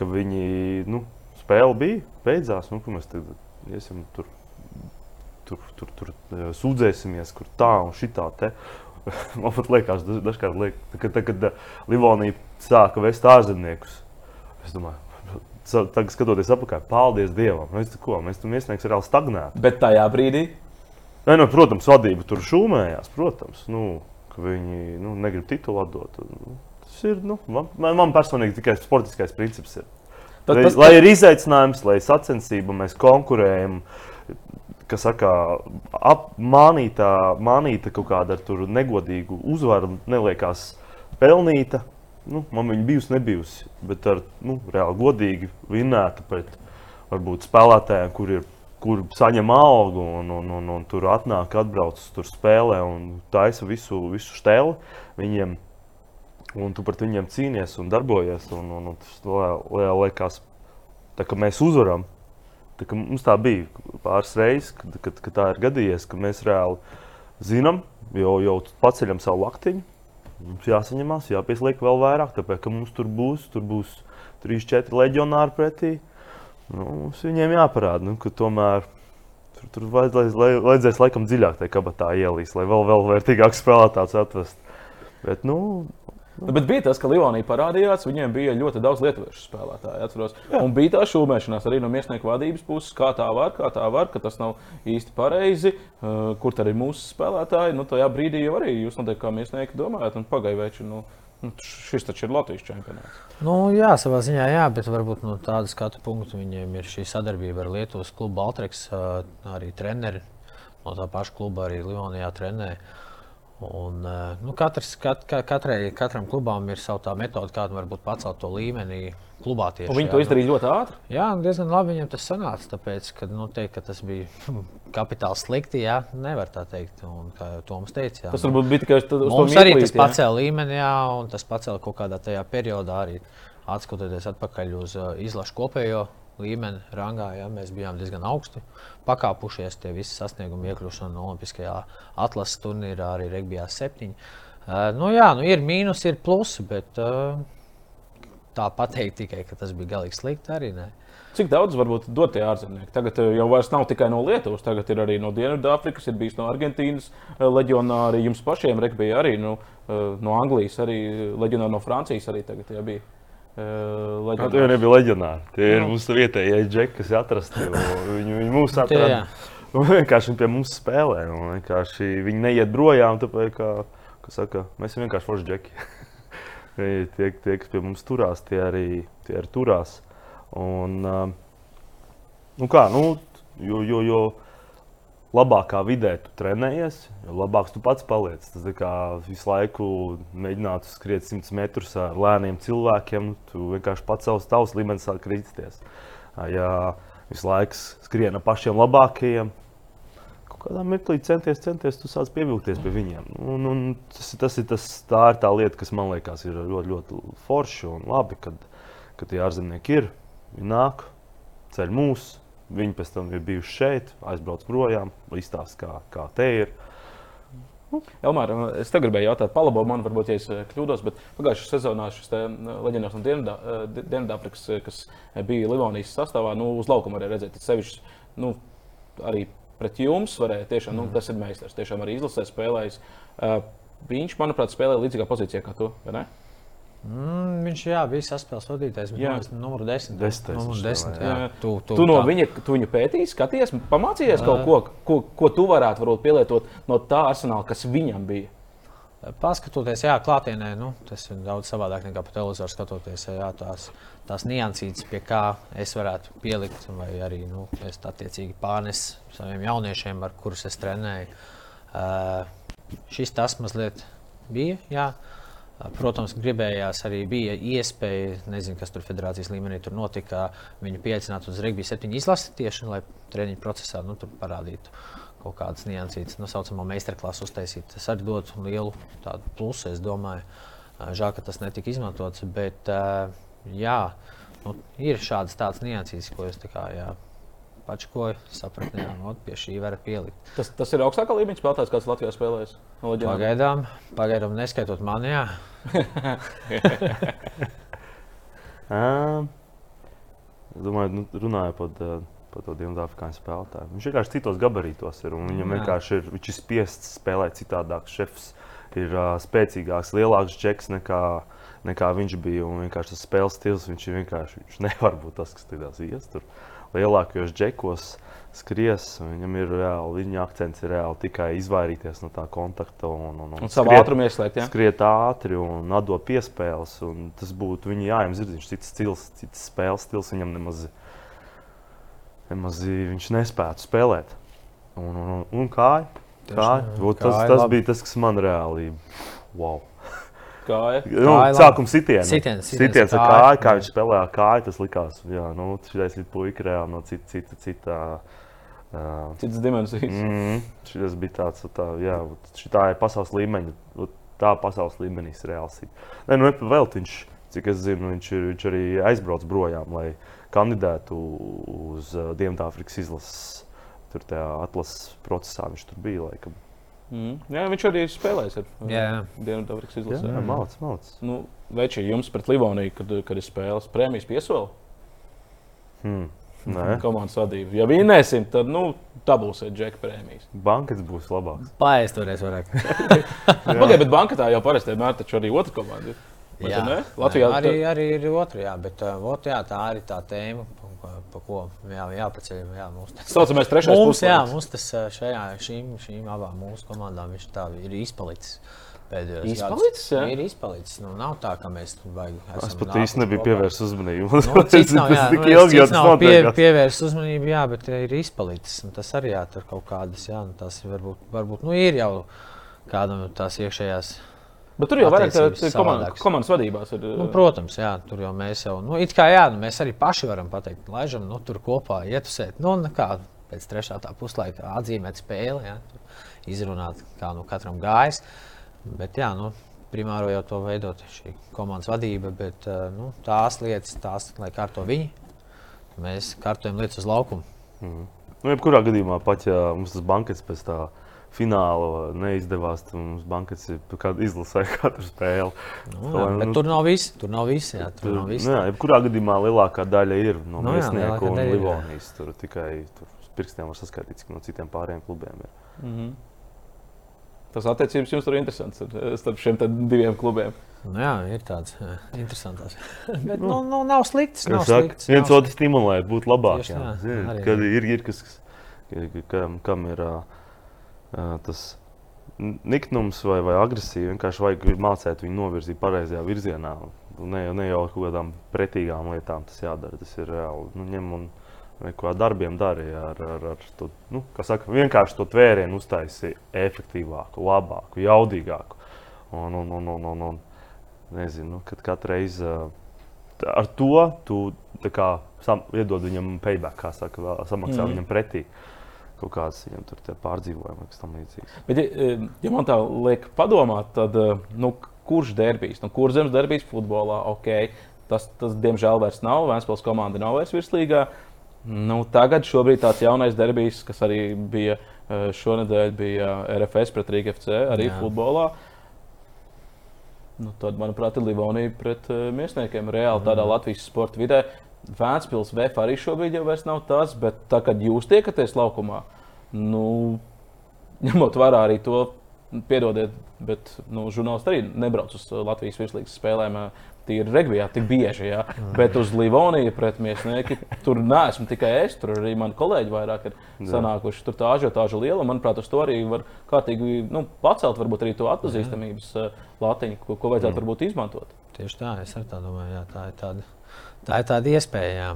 Ka viņi, nu, spēle bija, beidzās, nu, ka mēs tagad iesim tur tur, tur, tur sūdzēsimies, kur tā un šitā. Te. Man pat liekas, dažkārt, liek, kad, kad, kad Livonija sāka vest ārzemniekus. Es domāju, tagad skatoties apakā, paldies Dievam. Mēs, ko, mēs tam iesniegsim reāli stagnēt. Bet tajā brīdī? Nē, nu, protams, vadība tur šūmējās. Protams, nu, ka viņi nu, negrib titulu atdot. Nu, ir nu, man, man personīgi tikai sportiskais princips. Ir. Tad, lai, tas, lai ir izaicinājums, lai ir sacensība, mēs konkurējam kas saka, apmānīta, mānīta kaut kāda ar negodīgu uzvaru, neliekās pelnīta. Nu, man viņa bijusi, nebijusi, bet ar nu, reāli godīgi vinnēta pret varbūt spēlētājiem, kur ir kur saņem algu, un, un, un, un tur atnāk, atbrauc, tur spēlē un taisa visu, visu stēli viņiem. Un tu pret viņiem cīnies un darbojies. Un, un, un tas liekas, ka mēs uzvaram, Tā, mums tā bija pāris reizes, kad, kad, kad tā ir gadījies, ka mēs reāli zinām, jau, jau paceļam savu laktiņu. Mums jāsaņemās, jāpieslēg vēl vairāk, tāpēc ka mums tur būs, tur būs 3-4 leģionāri pretī. Nu, mums viņiem jāparāda, nu, ka tomēr tur, tur vajadzēs, vajadzēs laikam dziļāk tajā kabatā ielīst, lai vēl, vēl vērtīgākus spēlētājus atvest. Bet, nu, Nu, bet bija tas, ka Livonija parādījās, viņiem bija ļoti daudz lietuviešu spēlētāju. Atceros. Un bija tā šūmēšanās arī no mākslinieka vadības puses, kā tā var, kā tā var, ka tas nav īsti pareizi, uh, kur tad ir mūsu spēlētāji. Nu, tajā brīdī jau arī jūs noteikti kā mākslinieki domājat, un pagaivēči. Nu, Nu, šis taču ir Latvijas čempionāts. Nu, jā, savā ziņā, jā, bet varbūt no tāda skatu punkta viņiem ir šī sadarbība ar Lietuvas klubu Baltreks, arī treneri no tā paša kluba arī Livonijā trenēja. Un, eh, nu, katrs, kat, katrai, katram klubam ir sava metode, kā var pacelt to līmeni. Klubā tieši, viņi jā, to izdarīja nu, ļoti ātri. Jā, diezgan labi viņam tas sanāca. Tāpēc, ka, nu, teikt, ka tas bija kapitāli slikti, jā, nevar tā teikt. Un, kā jau Toms teica, jā, tas varbūt bija tikai uz to mums arī tas pacēla līmeni, jā, un tas pacēla kaut kādā tajā periodā arī atskatoties atpakaļ uz uh, izlašu kopējo līmeni, rangā. Ja, mēs bijām diezgan augsti pakāpušies. Tie visi sasniegumi iekļūšana Olimpiskajā atlases turnīrā, arī Regbijā 7. Uh, nu, jā, nu, ir mīnus, ir plusi, bet uh, tā pateikt tikai, ka tas bija galīgi slikti arī. Ne. Cik daudz varbūt dot tie ārzemnieki? Tagad jau vairs nav tikai no Lietuvas, tagad ir arī no Dienvidāfrikas, ir bijis no Argentīnas leģionāri. Jums pašiem bija arī nu, no Anglijas, arī leģionāri no Francijas arī tagad jā, bija. Uh, tie nebija leģionāri. Tie ir nu. mūsu vietējie džeki, kas atrasti. Viņi, viņi mūs atrada. Un vienkārši viņi pie mums spēlē. Viņi neiet projām, tāpēc, ka, ka saka, mēs esam vienkārši forši džeki. tie, tie, kas pie mums turās, tie arī, tie arī turās. Un, nu kā, nu, jo, jo, jo, labākā vidē tu trenējies, jo labāks tu pats paliec. Tas kā visu laiku mēģināt skriet 100 metrus ar lēniem cilvēkiem, tu vienkārši pacels tavs līmenis, sāk kritisties. Ja visu laiku skrien ar pašiem labākajiem, kādā mirklī centies, centies, tu sāc pievilkties pie viņiem. Un, un tas, tas ir tas, tā ir tā lieta, kas man liekas ir ļoti, ļoti forši un labi, kad, kad tie ārzemnieki ir, viņi nāk, ceļ mūsu Viņi pēc tam ir bijuši šeit, aizbrauc projām, izstāsta, kā, kā te ir. Nu. Elmār, es te gribēju jautāt, palabo man, varbūt, ja es eh, kļūdos, bet pagājušajā sezonā šis eh, leģendārs no eh, Dienvidāfrikas, kas bija Livonijas sastāvā, nu, uz laukuma arī redzēt, tas sevišķi, nu, arī pret jums varēja tiešām, nu, mhm. tas ir meistars, tiešām arī izlasē spēlējis. Viņš, manuprāt, spēlē līdzīgā pozīcijā kā tu, vai ne? Mm, viņš jā, bija saspēles vadītājs. Jā, tas ir numurs desmit. desmit, numurs desmit jā. Jā. Tu, tu, tu no tā. viņa tu viņu pētīji, skaties, pamācījies kaut ko, ko, ko tu varētu varbūt, pielietot no tā arsenāla, kas viņam bija. Paskatoties, jā, klātienē, nu, tas ir daudz savādāk nekā pa televizoru skatoties. Jā, tās, tās niansītas, pie kā es varētu pielikt, vai arī nu, es attiecīgi pārnes saviem jauniešiem, ar kurus es trenēju. Uh, šis tas mazliet bija. Jā. Protams, gribējās arī bija iespēja, nezinu, kas tur federācijas līmenī tur notika, viņu pieaicināt uz Regbija 7 izlasi tieši, lai treniņu procesā nu, parādītu, kaut kādas niansītas, tā saucamā meistarklases uztaisīt. Tas arī dod lielu plusu, es domāju. Žēl, ka tas netika izmantots, bet jā, nu, ir šādas tādas niansītas, ko es tā kā, jā, pačkoju, sapratu, ka nu, pie šī var pielikt. Tas, tas ir augstākā līmeņa spēlētājs, kāds Latvijā spēlējas. Pagaidām, pagaidām neskaitot mani. es domāju, nu, runāju par par to Dienvidāfrikāņu spēlētāju. Viņš vienkārši citos gabarītos ir. Viņam vienkārši ir, viņš ir spiests spēlēt citādāk. Šefs ir uh, spēcīgāks, lielāks džeks nekā, nekā viņš bija. Un vienkārši tas spēles stils viņš ir vienkārši. Viņš nevar būt tas, kas tajās ies tur. Lielākajos džekos skries. Viņam ir reāli, viņa akcents ir reāli tikai izvairīties no tā kontakta un, un, un, un savu ātrumu ieslēgt. Ja? Skriet ātri un atdot piespēles. Un tas būtu viņa jājams, ir viņš cits stils, cits spēles stils viņam nemaz nemaz viņš nespētu spēlēt. Un, un, un, un kāja. Kāja, tas, tas bija tas, kas man reāli wow. Kāja. Nu, kāja sākuma sitiens. Sitiens, sitiens, sitiens ar kāju, kā viņš spēlēja kāju. Tas likās, jā, nu, šis ir puika reāli no cita, cita, cita Uh, Citas dimensijas. Mm, šis bija tāds, tā, jā, tā ir pasaules līmeņa, tā pasaules līmenī reāls. Nē, nu, vēl viņš, cik es zinu, viņš, ir, viņš arī aizbrauc projām, lai kandidētu uz uh, Dienvidāfrikas izlases. Tur tajā atlases procesā viņš tur bija. Laikam. Mm. Jā, viņš arī ir spēlējis ar Dienvidāfrikas izlasi. Jā, jā mācās, mācās. Nu, Veči, jums pret Livoniju, kad, kad ir spēles, prēmijas piesola? Hmm. Komandas vadība. Ja vinnēsim, tad nu, tā būs džeka prēmijas. Bankas būs labāks. Paēsturēs vairāk. Pagaidiet, bet banka tā jau parasti vienmēr taču arī otra komanda. Ir. Jā, Latvijā jā, arī, arī ir otrajā, bet uh, otrajā tā arī tā tēma, pa, ko jā, jāpaceļ. Jā, mums tas saucamais trešais mums, jā, mums tas šajā, šīm, šīm abām mūsu komandām viņš tā ir izpalicis. Pēdējos izpalicis, gados. Ir izpalicis. Nu, nav tā, ka mēs vajag. Es pat īsti nebiju pievērsis uzmanību. Nu, cits nav, jā, nu, ilgi, cits nav pie, pievērsis uzmanību, jā, bet ir izpalicis. Tas arī jā, tur kaut kādas, jā, nu, tas varbūt, varbūt nu, ir jau kādam tās iekšējās Bet tur jau vairāk ir komandas, komandas vadībās. Ir, nu, protams, jā, tur jau mēs jau, nu, it kā jā, nu, mēs arī paši varam pateikt, laižam, nu, tur kopā ietusēt. Nu, kā pēc trešā tā puslaika atzīmēt spēli, jā, izrunāt, kā nu katram gājas. Bet, jā, nu, primāro jau to veidot šī komandas vadība, bet nu, tās lietas, tās, lai kārto viņi, mēs kārtojam lietas uz laukumu. Mm. Nu, jebkurā gadījumā, pat ja mums tas bankets pēc tā fināla neizdevās. Mums bankas ir izlasījusi katru spēli. Nu, jā, nu, tur nav viss. Tur nav viss. Jā, tur, tur nav viss. Nu, jā, jebkurā gadījumā lielākā daļa ir no nu, Mēsnieku un Livonijas. Tur tikai tur pirkstiem var saskaitīt, cik no citiem pārējiem klubiem ir. Mm -hmm. Tas attiecības jums tur ir interesants starp šiem diviem klubiem. Nu jā, ir tāds jā, interesants. Bet nu, nu, nu, nav slikts. Nav saka, slikts viens otru stimulē, būt labāk. Jā, jā, Zin, kad ir, ir kas, kam, kam ir. Uh, tas niknums vai, vai agresija. Vienkārši vajag mācīt viņu novirzīt pareizajā virzienā. Ne, ne jau kaut kādām pretīgām lietām tas jādara. Tas ir reāli. Nu, ņem un ko darbiem darīja ar, ar, ar to, nu, saka, vienkārši to tvērienu uztaisīja efektīvāku, labāku, jaudīgāku. Un, un, un, un, un, un nezinu, kad katru reizi ar to tu kā, sam, iedod viņam payback, kā saka, samaksā mm. viņam pretī. Uh, kaut kādas viņam tur pārdzīvojumi, kas tam līdzīgs. Bet, ja, ja man tā liek padomāt, tad nu, kurš derbijas, nu, kur zemes derbijas futbolā, ok, tas, tas diemžēl vairs nav, Vēnspils komanda nav vairs virslīgā. Nu, tagad šobrīd tāds jaunais derbijs, kas arī bija šonadēļ, bija RFS pret Rīgas FC, arī Jā. futbolā. Nu, tad, manuprāt, ir Livonija pret uh, Miesniekiem. Reāli tādā mm. Latvijas sporta vidē. Vēncpils VF arī šobrīd jau nav tas, bet tā, kad jūs tiekaties laukumā, nu, ņemot vērā arī to, piedodiet, bet nu, žurnālisti arī nebrauc uz Latvijas virslīgas spēlēm. Tīri regbijā, tik bieži, jā. Bet uz Livoniju pret Miesnieki tur neesmu tikai es, tur arī mani kolēģi vairāk ir sanākuši. Tur tā ažiotāža liela, manuprāt, uz to arī var kārtīgi nu, pacelt, varbūt arī to atpazīstamības uh, latiņu, ko, ko vajadzētu mm. varbūt izmantot. Tieši tā, es arī tā domāju, jā, tā ir tāda tā ir tāda iespēja. Jā.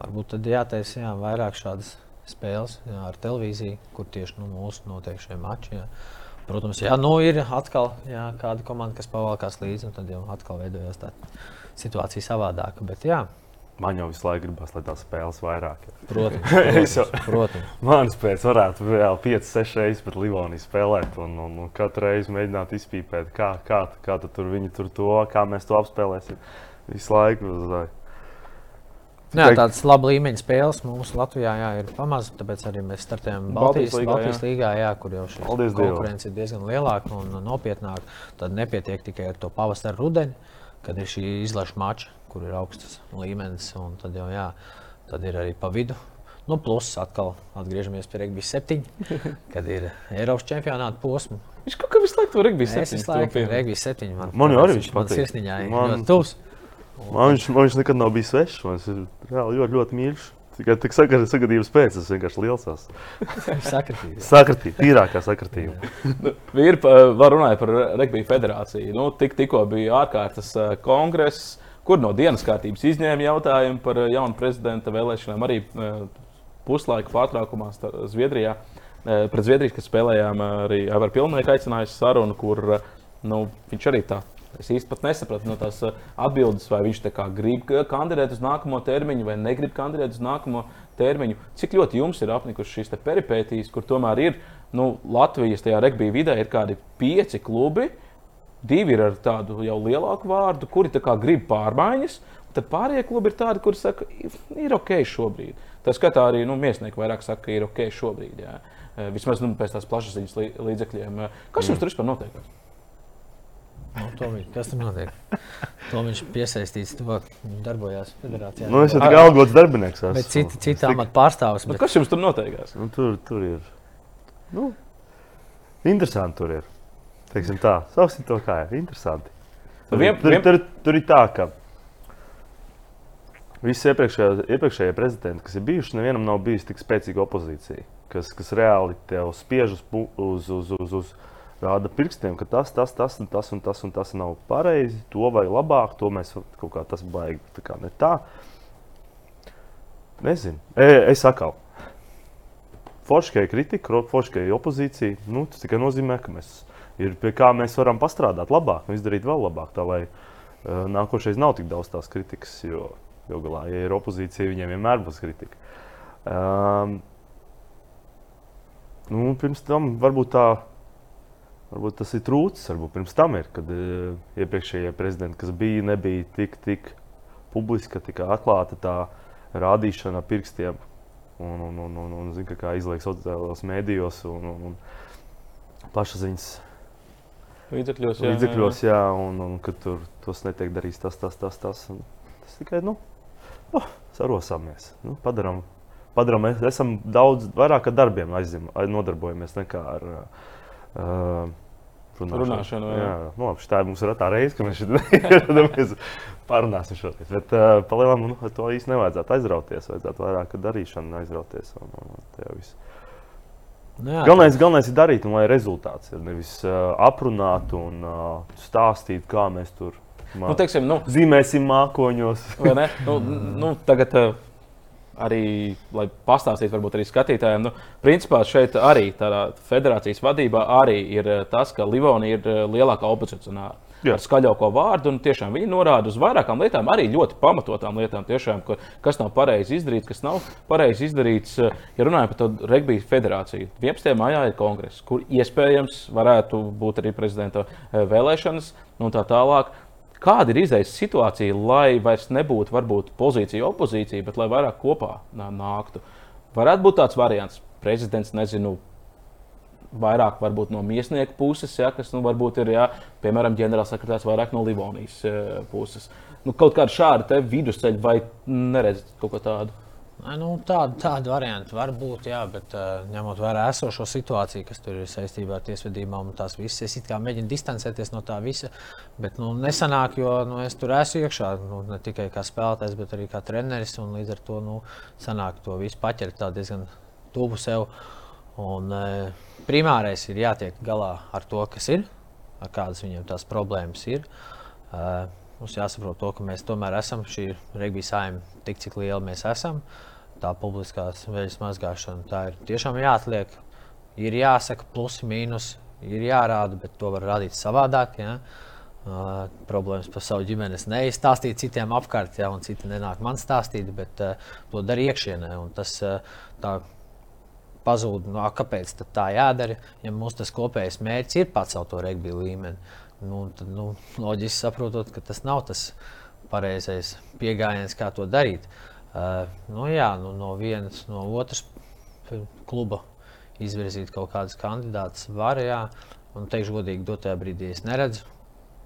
Varbūt tad jātaisa jā, vairāk šādas spēles jā, ar televīziju, kur tieši nu, mūsu notiek šie mači. Jā. Protams, jā, nu ir atkal jā, kāda komanda, kas pavalkās līdzi, un tad jau atkal veidojās tā situācija savādāka. Bet, jā, Man jau visu laiku gribās, lai tās spēles vairāk. Ja. Protams, Es jau- protams, protams. Manas pēc varētu vēl 5, 6 reizes pret Livoniju spēlēt, un, un, un katru reizi mēģināt izpīpēt, kā, kā, kā tu tur viņi tur to, kā mēs to apspēlēsim. Visu laiku. vai- Jā, tādas laba līmeņa spēles mums Latvijā jā, ir pamazs, tāpēc arī mēs startējam Baltijas Baltijas, līgā, Baltijas līgā, jā, kur jau šī Paldies Dievam. konkurence ir diezgan lielāka un nopietnāka. Tad nepietiek tikai ar to pavasara rudeni, kad ir šī izlaša mača, kur ir augsts līmenis, un tad jau jā, tad ir arī pa vidu. Nu, plus atkal atgriežamies pie Regbija 7, kad ir Eiropas čempionāta posma. Viņš kaut kā visu laiku tur bija Es visu laiku Regbija 7. Man, Man jau arī viņš patīk. Man- tuvs. Man viņš, man viņš nekad nav bijis svešs. Man viņš ir reāli ļoti, ļoti mīļš. Tikai tik sagadījums pēc, tas vienkārši liels. tās. Sakritīgi. Sakritība, tīrākā sakritība. Vīri pa- var runāt par Regbija federāciju. Nu, tik, tikko bija ārkārtas eh, kongress, kur no dienas kārtības izņēma jautājumu par eh, jaunu prezidenta vēlēšanām. Arī eh, puslaika pārtraukumā Zviedrijā. Pret Zviedriju, kad spēlējām, arī Aivara Pilnēka aicinājusi sarunu, kur nu, viņš arī tā. Es īstenībā nesapratu no tās eh, atbildes, vai viņš grib kandidēt uz nākamo termiņu, vai negrib kandidēt uz nākamo termiņu. Cik ļoti jums ir apnikušas šīs peripētīs, kur tomēr ir nu, Latvijas tajā regbija vidē ir kādi pieci klubi, divi ir ar tādu jau lielāku vārdu, kuri grib pārmaiņas. Tad pārējie klubi ir tādi, kuriem saka, ir ok šobrīd. Tā skatā arī nu, mēsnieki vairāk saka, ka ir ok šobrīd. Jā. Vismaz nu, pēc tās plašsaziņas lī- līdzekļiem. Kas jums tur vispār notiek? Nu, to kas tur notiek? To viņš piesaistīts, to darbojās federācijā. Nu, es jau tikai algots darbinieks. esmu. Bet citi, citi tik- amata pārstāvis. Bet Bet, kas jums tur notiek? Nu, tur, tur ir. Nu, interesanti tur ir. Teiksim tā, sauksim to kā ir. Interesanti. Tur, Vien- tur, vien- tur, tur ir tā, ka visi iepriekšējie, iepriekšējie prezidenti, kas ir bijuši, nevienam nav bijusi tik spēcīga opozīcija, kas, kas reāli tev spiež uz, uz, uz, uz, uz rāda pirkstiem, ka tas, tas, tas, un tas un tas, un tas nav pareizi, to vajag labāk, to mēs kaut kā tas baigi tā kā ne tā. Nezinu. E, es atkal. Forškai kritika, forškai opozīcija. Nu, tas tikai nozīmē, ka mēs ir pie kā mēs varam pastrādāt labāk, un izdarīt vēl labāk, tā lai uh, nākošais nav tik daudz tās kritikas, jo galu galā, ja ir opozīcija, viņiem vienmēr būs kritika. Um, nu, pirms tam varbūt tā. Varbūt tas ir trūcis, varbūt pirms tam ir, kad uh, iepriekšējie prezidenti, kas bija, nebija tik, tik publiska, tik atklāta tā rādīšana pirkstiem. Un, un, un, un, un zinu, ka kā izlaiž sociālajos mēdījos un, un, un plašsaziņas Līdzekļos, jā, līdzekļos, jā, un, un ka tur tas netiek darīts tas, tas, tas. tas, un tas tikai nu, oh, sarosāmies. Nu, padaram, padaram, mēs esam daudz vairāk ar darbiem aizim, ai- nodarbojamies nekā ar uh, Runāšanu, jā. Jā, nu, labi, tā mums ir tā reize, ka mēs mēs parunāsim šodien. Bet uh, palielam, nu, to īsti nevajadzētu aizrauties. Vajadzētu vairāk ar darīšanu aizrauties. Un, un, un nu, jā, Galvenais, galvenais ir darīt, un lai rezultāts ir nevis uh, aprunāt un uh, stāstīt, kā mēs tur Nu, teiksim, nu, zīmēsim mākoņos. Vai? Nu, nu, tagad uh, arī, lai pastāstītu, varbūt arī skatītājiem, nu, principā šeit arī tādā federācijas vadībā arī ir uh, tas, ka Livonija ir uh, lielākā opozicionāra. Jā. Ar skaļāko vārdu, un tiešām viņi norāda uz vairākām lietām, arī ļoti pamatotām lietām, tiešām, ka, kas nav pareizi izdarīts, kas nav pareizi izdarīts. Uh, Ja runājam par to regbija federāciju, 11. maijā ir kongress, kur iespējams varētu būt arī prezidenta vēlēšanas un tā tālāk. Kāda ir izējas situācija, lai vairs nebūtu varbūt pozīcija, opozīcija, bet lai vairāk kopā nā- nāktu? Varētu būt tāds variants. Prezidents, nezinu, vairāk varbūt no miesnieku puses, ja, kas nu, varbūt ir, ja, piemēram, ģenerālsekretārs vairāk no Livonijas eh, puses. Nu, kaut kāda šāda vidusceļa vai neredzat kaut ko tādu? Nu, tāda, tāda varianta var būt, jā, bet uh, ņemot vērā esošo situāciju, kas tur ir saistībā ar tiesvedībām un tās visas, es mēģinu distancēties no tā visa. Bet nu, nesanāk, jo nu, es tur esmu iekšā nu, ne tikai kā spēlētājs, bet arī kā treneris. Līdz ar to nu, sanāk to visu paķert diezgan tuvu sev. Un, uh, primārais ir jātiek galā ar to, kas ir, kādas viņiem tās problēmas ir. Uh, Mums jāsaprot, to, ka mēs tomēr esam šī regbija saimta, tik cik liela mēs esam. Tā publiskās veļas mazgāšana tā ir tiešām jāatliek. Ir jāsaka, plusi, mīnus, ir jārāda, bet to var radīt savādāk. Ja? Uh, problēmas par savu ģimeni es neizstāstīju citiem apkārt, ja, un citi nenāk man stāstīt, bet uh, to dara iekšienē. Tas uh, tā pazūd, no, nu, kāpēc tā jādara, ja mums tas kopējais mērķis ir pacelt to regbiju līmeni. Nu, tad, nu, loģiski saprotot, ka tas nav tas pareizais pieejams, kā to darīt. Uh, nu, jā, nu, no vienas, no otras kluba izvirzīt kaut kādus kandidātus var, jā, un teikšu godīgi, dotajā brīdī es neredzu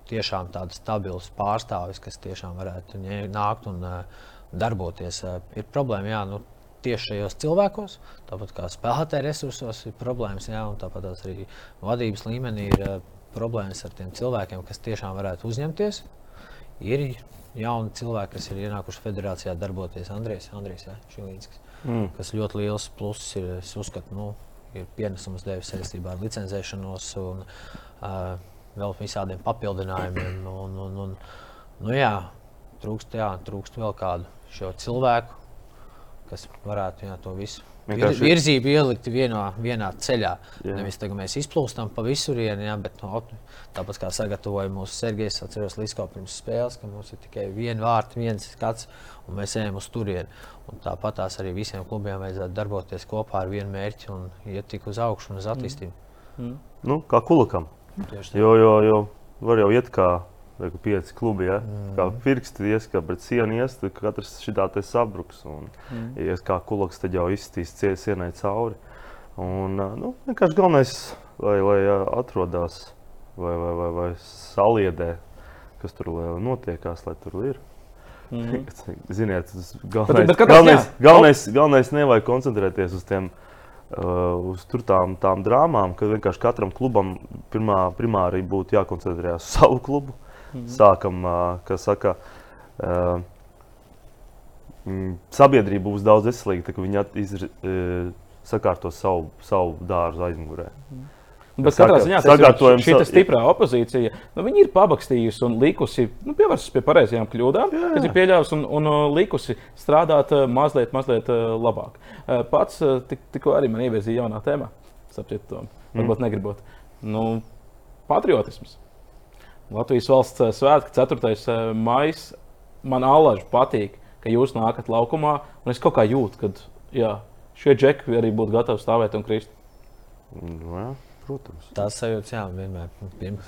tiešām tādus stabilus pārstāvis, kas tiešām varētu nākt un uh, darboties. Uh, ir problēma jā, nu, tieši šajos cilvēkos, tāpat kā spēlētāju resursos ir problēmas, jā, un tāpat arī vadības līmenī ir uh, problēmas ar tiem cilvēkiem, kas tiešām varētu uzņemties. Ir jauni cilvēki, kas ir ienākuši federācijā darboties. Andrejs, Andrejs jā, Šilīnskis, mm. kas ļoti liels pluss ir, es uzskatu, nu, ir pienesums devis saistībā ar licencēšanos. Un, uh, vēl visādiem papildinājumiem. Un, un, un, nu, jā, trūkst, jā, trūkst vēl kādu šo cilvēku, kas varētu jā, to visu Vienkārši... virzību ielikt vienā, vienā ceļā. Jā. Nevis tagad mēs izplūstam pa visurienu, jā, bet no, tāpat kā sagatavoja mūsu Sergejs, atceros Lisko pirms spēles, ka mums ir tikai viena vārta, viens skats, un mēs ejam uz turieni. Un tāpat tās arī visiem klubiem vajadzētu darboties kopā ar vienu mērķi un iet tik uz augšu un uz attīstību. Mm. Mm. Nu, kā kulakam. Jo, jo, jo var jau iet kā Vai pieci klubi, ja? mm. kā pirksti ies, kā pret sienu ies, tad katrs šitā te sabruks. Un, mm. ja ies kā kulaks, tad jau izstīs sienai cauri. Un, nu, vienkārši galvenais, lai, lai atrodas vai, vai, vai, vai saliedē, kas tur notiekās, lai tur ir. Mm. Ziniet, tas galvenais, bet, bet galvenais, galvenais, galvenais nevajag koncentrēties uz tiem Uh, uz tām, tām drāmām, ka vienkārši katram klubam pirmā, primāri būtu jākoncentrējas uz savu klubu. -hmm. Sākam, kā saka, sabiedrība būs daudz veselīgāka, kad viņi izr, uh, sakārto savu, savu dārzu aizmugurē. -hmm. Bet katrā ziņā šī stiprā opozīcija. Nu, ir pabakstījusi un likusi, nu, pievērsusi pie pareizajām kļūdām, kas ir pieļāvusi un, un likusi strādāt mazliet, mazliet labāk. Pats tik, tikko arī man ievirzīja jaunā tēmā, saprotiet, to varbūt mm. negribot. Nu, patriotisms. Latvijas valsts svētki, 4. maija. Man alaži patīk, ka jūs nākat laukumā, un es kaut kā jūtu, ka jā, šie džeki arī būtu gatavi stāvēt un krist. Nu, jā. Protams. Tās sajūtas, jā, vienmēr pirms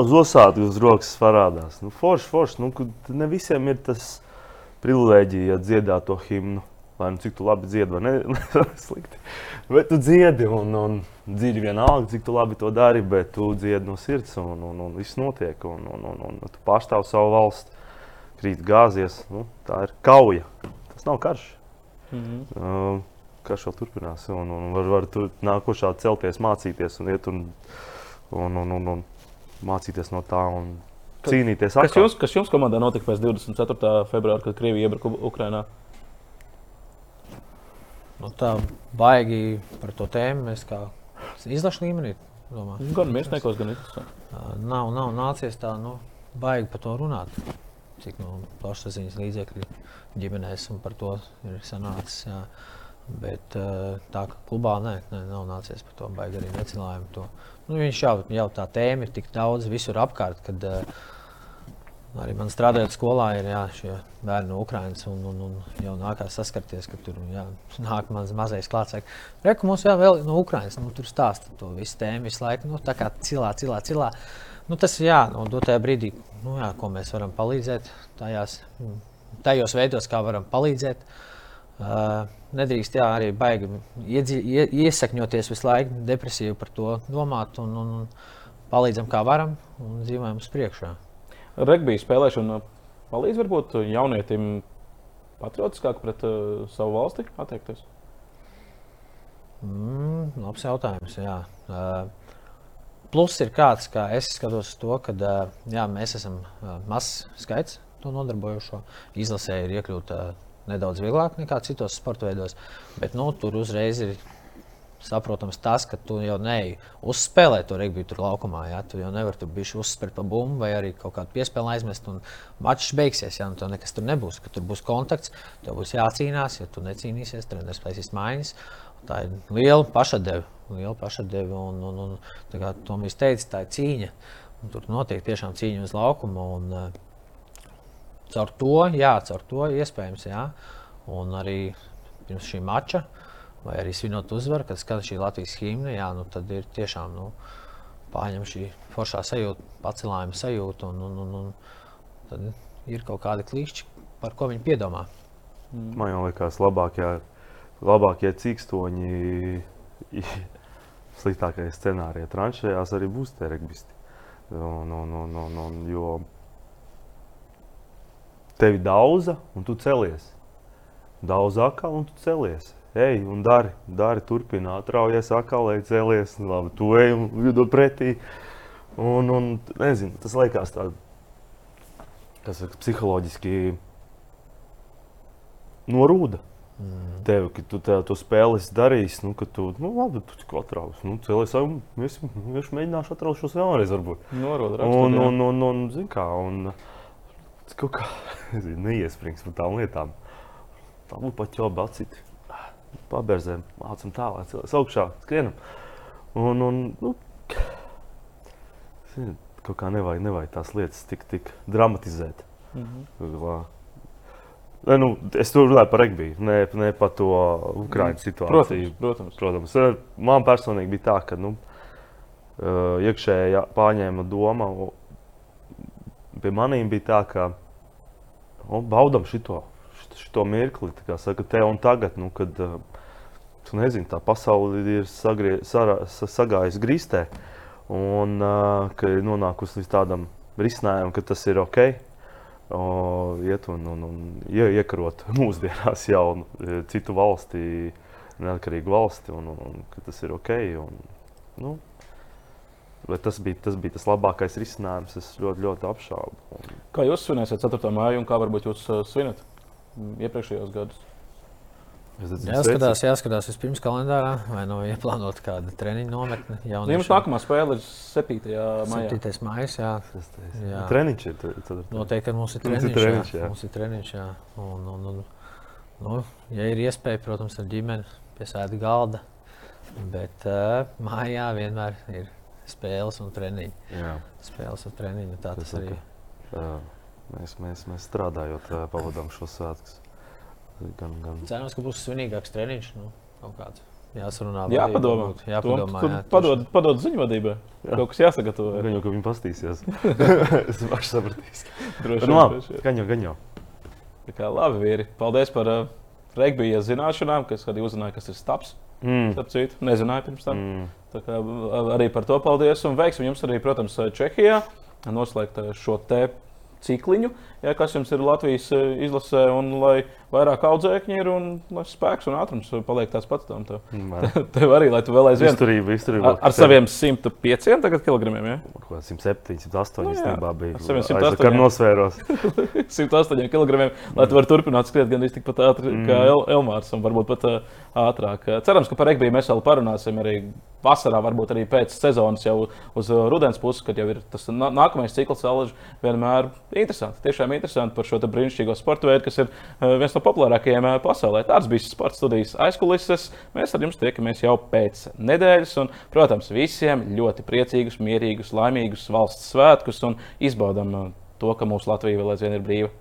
uz osādi uz rokas parādās. Nu, forši, forši. Nu, ne visiem ir tas privilēģija dziedāt to himnu. Lai nu cik tu labi dziedi, vai ne? Slikti. Bet tu dziedi, un, un dziedi vienalga, cik tu labi to dari, bet tu dziedi no sirds, un, un, un viss notiek. Un, un, un, un tu pārstāv savu valsti, krīt gāzies. Nu, tā ir kauja. Tas nav karš. Mm -hmm. uh, karš vēl turpinās. Un, un var, var tur nākošā celties, mācīties un iet un, un, un, un, un mācīties no tā. Un, Cīnīties kas atkal. jums, kas jums komandā notika pēc 24. februāra, kad Krievija iebruka Ukrajinā? Nu, tā baigi par to tēmu mēs kā izlaša līmenī domājam. Gan mēsniekos, gan izlasē. Nav, nav nācies tā nu, baigi par to runāt. Cik no plašsaziņas līdzekļu ģimenēs un par to ir sanācis. Jā. Bet tā kā klubā nē, nē, nav nācies par to baigti arī necilājumu. To. Nu, viņš jau, jau tā tēma ir tik daudz visur apkārt, kad uh, arī man strādājot skolā ir jā, šie bērni no Ukrainas un, un, un jau nākās saskarties, ka tur jā, nāk mans mazais klāts. Reku mums jau vēl no Ukrainas, nu, tur stāsta to visu tēmu visu laiku, nu, tā kā cilā, cilā, cilā. Nu, tas jā, nu, dotajā brīdī, nu, jā, ko mēs varam palīdzēt tajās, tajos veidos, kā varam palīdzēt. Uh, nedrīkst jā, arī baigi iedzi, ie, iesakņoties visu laiku, depresīvi par to domāt un, un, un palīdzam, kā varam un dzīvojam uz priekšu. Regbija spēlēšana palīdz varbūt jaunietim patriotiskāk pret uh, savu valsti attiekties? Mm, labs jautājums. Jā. Uh, Plus ir kāds, kā es skatos to, ka uh, jā, mēs esam uh, mazs skaits to nodarbojušo. Izlasē ir iekļūt uh, nedaudz vieglāk nekā citos sporta veidos. Bet nu, tur uzreiz ir saprotams tas, ka tu jau neej uzspēlē to regbiju tur laukumā. Ja? Tu jau nevari tur bišķi uzspērt pa bumbu vai arī kaut kādu piespēli aizmest un mačs beigsies. Ja? Un tev nekas tur nebūs, ka tur būs kontakts, tev būs jācīnās, ja tu necīnīsies, treneris taisīs maiņas. Tā ir liela pašadeve, liela pašadeve un, un, un tā kā Tomijs teica, tā ir cīņa. Tur notiek tiešām cīņa uz laukuma. Un, uh, caur to, jā, caur to iespējams, jā. Un arī pirms šī mača, vai arī svinot uzvaru, kad skan šī Latvijas himna, jā, nu, tad ir tiešām nu, pārņem šī foršā sajūta, pacelājuma sajūta. Un, un, un, un tad ir kaut kādi klišķi, par ko viņi piedomā. Mm. Man liekas, labākie, labākie cīkstoņi, sliktākais scenārijs tranšējās arī būs tie regbisti. Un, un, un, un, un, jo tevi daudza, un tu celies. Daudz atkal, un tu celies. Ej, un dari, dari turpini, atraujies atkal, lai celies. Labi, tu ej un lido pretī. Un, un nezinu, tas liekas tā, kas ir psiholoģiski norūda. Mm. Tev, ka tu to spēli darīsi, nu, ka tu, nu, labi, tu tikko atrausi. Nu, cēlies, jau, es, es mēģināšu atraust šos vēlreiz, varbūt. Rakstu, un, un, un, un, zin kā, un kaut kā, nezinu, neiesprings par tām lietām. Tā būtu pat jau bacīti. Paberzēm, mācam tālāk, cēlies augšā, skrienam. Un, un, nu, zin, kaut kā nevajag, nevajag tās lietas tik, tik dramatizēt. Mm -hmm. Ne, nu, es tur runāju par regbiju, ne, ne par to Ukraiņu situāciju. Protams, protams. protams. Eh, man personīgi bija tā, ka nu, eh, iekšēji pārņēma doma. Pie maniem bija tā, ka nu, baudam šito, šito mirkli, kā saka, te un tagad, nu, kad eh, tu nezini, tā pasaule ir sagrie, sara, sagājusi grīstē un ka ir nonākusi līdz tādam risinājumam, ka tas ir ok o, iet un, un, un ie, iekarot mūsdienās jaunu e, citu valsti, neatkarīgu valsti, un, un, un tas ir ok. Un, nu, Bet tas bija, tas bija tas labākais risinājums. Es ļoti, ļoti apšaubu. Kā jūs svinēsiet 4. māju un kā varbūt jūs uh, svinat iepriekšējos gados? Jāskatās, jāskatās vispirms kalendārā, vai nu ieplānota kāda treniņa nometne. Nu, jums nākamā spēle ir 7. maijā. 7. maijā, jā. jā. Treniņš ir. Noteikti, ka mums ir treniņš. Mums ir treniņš, jā. jā. Mums ir treniņš, jā. Un, un, un, nu, ja ir iespēja, protams, ar ģimeni pie sēta galda. Bet uh, mājā vienmēr ir spēles un treniņi. Jā. Spēles un treniņi. Tā tas, tas arī. Mēs, mēs, mēs strādājot, pavadām šo svētkus. Gan, gan... Cerams, ka būs svinīgāks treniņš. Nu. Jāsarunā. Jāpadomā. Jāpadomā. Jā, padod, padod ziņu vadībai. Jā. Kaut kas jāsagatavo. Gan jau, ka viņi pastīsies. es pašu sapratīs. Droši nu, vien. Gan jau, gan jau. Tā kā labi, vīri. Paldies par uh, regbija zināšanām, kas arī uzzināja, kas ir staps. Mm. Starp citu, nezināju pirms tam. Mm. Tā kā arī par to paldies. Un veiksim jums arī, protams, Čehijā noslēgt šo te cikliņu, ja, kas jums ir Latvijas izlasē, un lai vairāk audzēkņi ir un spēks un ātrums paliek tāds pats. Tam tev, tev arī, lai tu vēl aizvien izturību, izturību. Ar, ar saviem 105 kilogramiem. Ja? 107, 108 nu, īstenībā bija. Ar saviem 108 kg nosvēros. 108 kg, lai tu varētu turpināt skriet gan tikpat ātri mm. kā El Elmārs, un varbūt pat uh, ātrāk. Cerams, ka par regbiju mēs vēl parunāsim arī vasarā, varbūt arī pēc sezonas, jau uz rudens puses, kad jau ir tas nākamais cikls, alaži vienmēr interesanti. Tiešām interesanti par šo brīnišķīgo sporta veidu, kas ir viens no populārākajiem pasaulē. Tāds bija sports studijas aizkulises. Mēs ar jums tiekamies jau pēc nedēļas. Un, protams, visiem ļoti priecīgus, mierīgus, laimīgus valsts svētkus un izbaudam to, ka mūsu Latvija vēl aizvien ir brīva.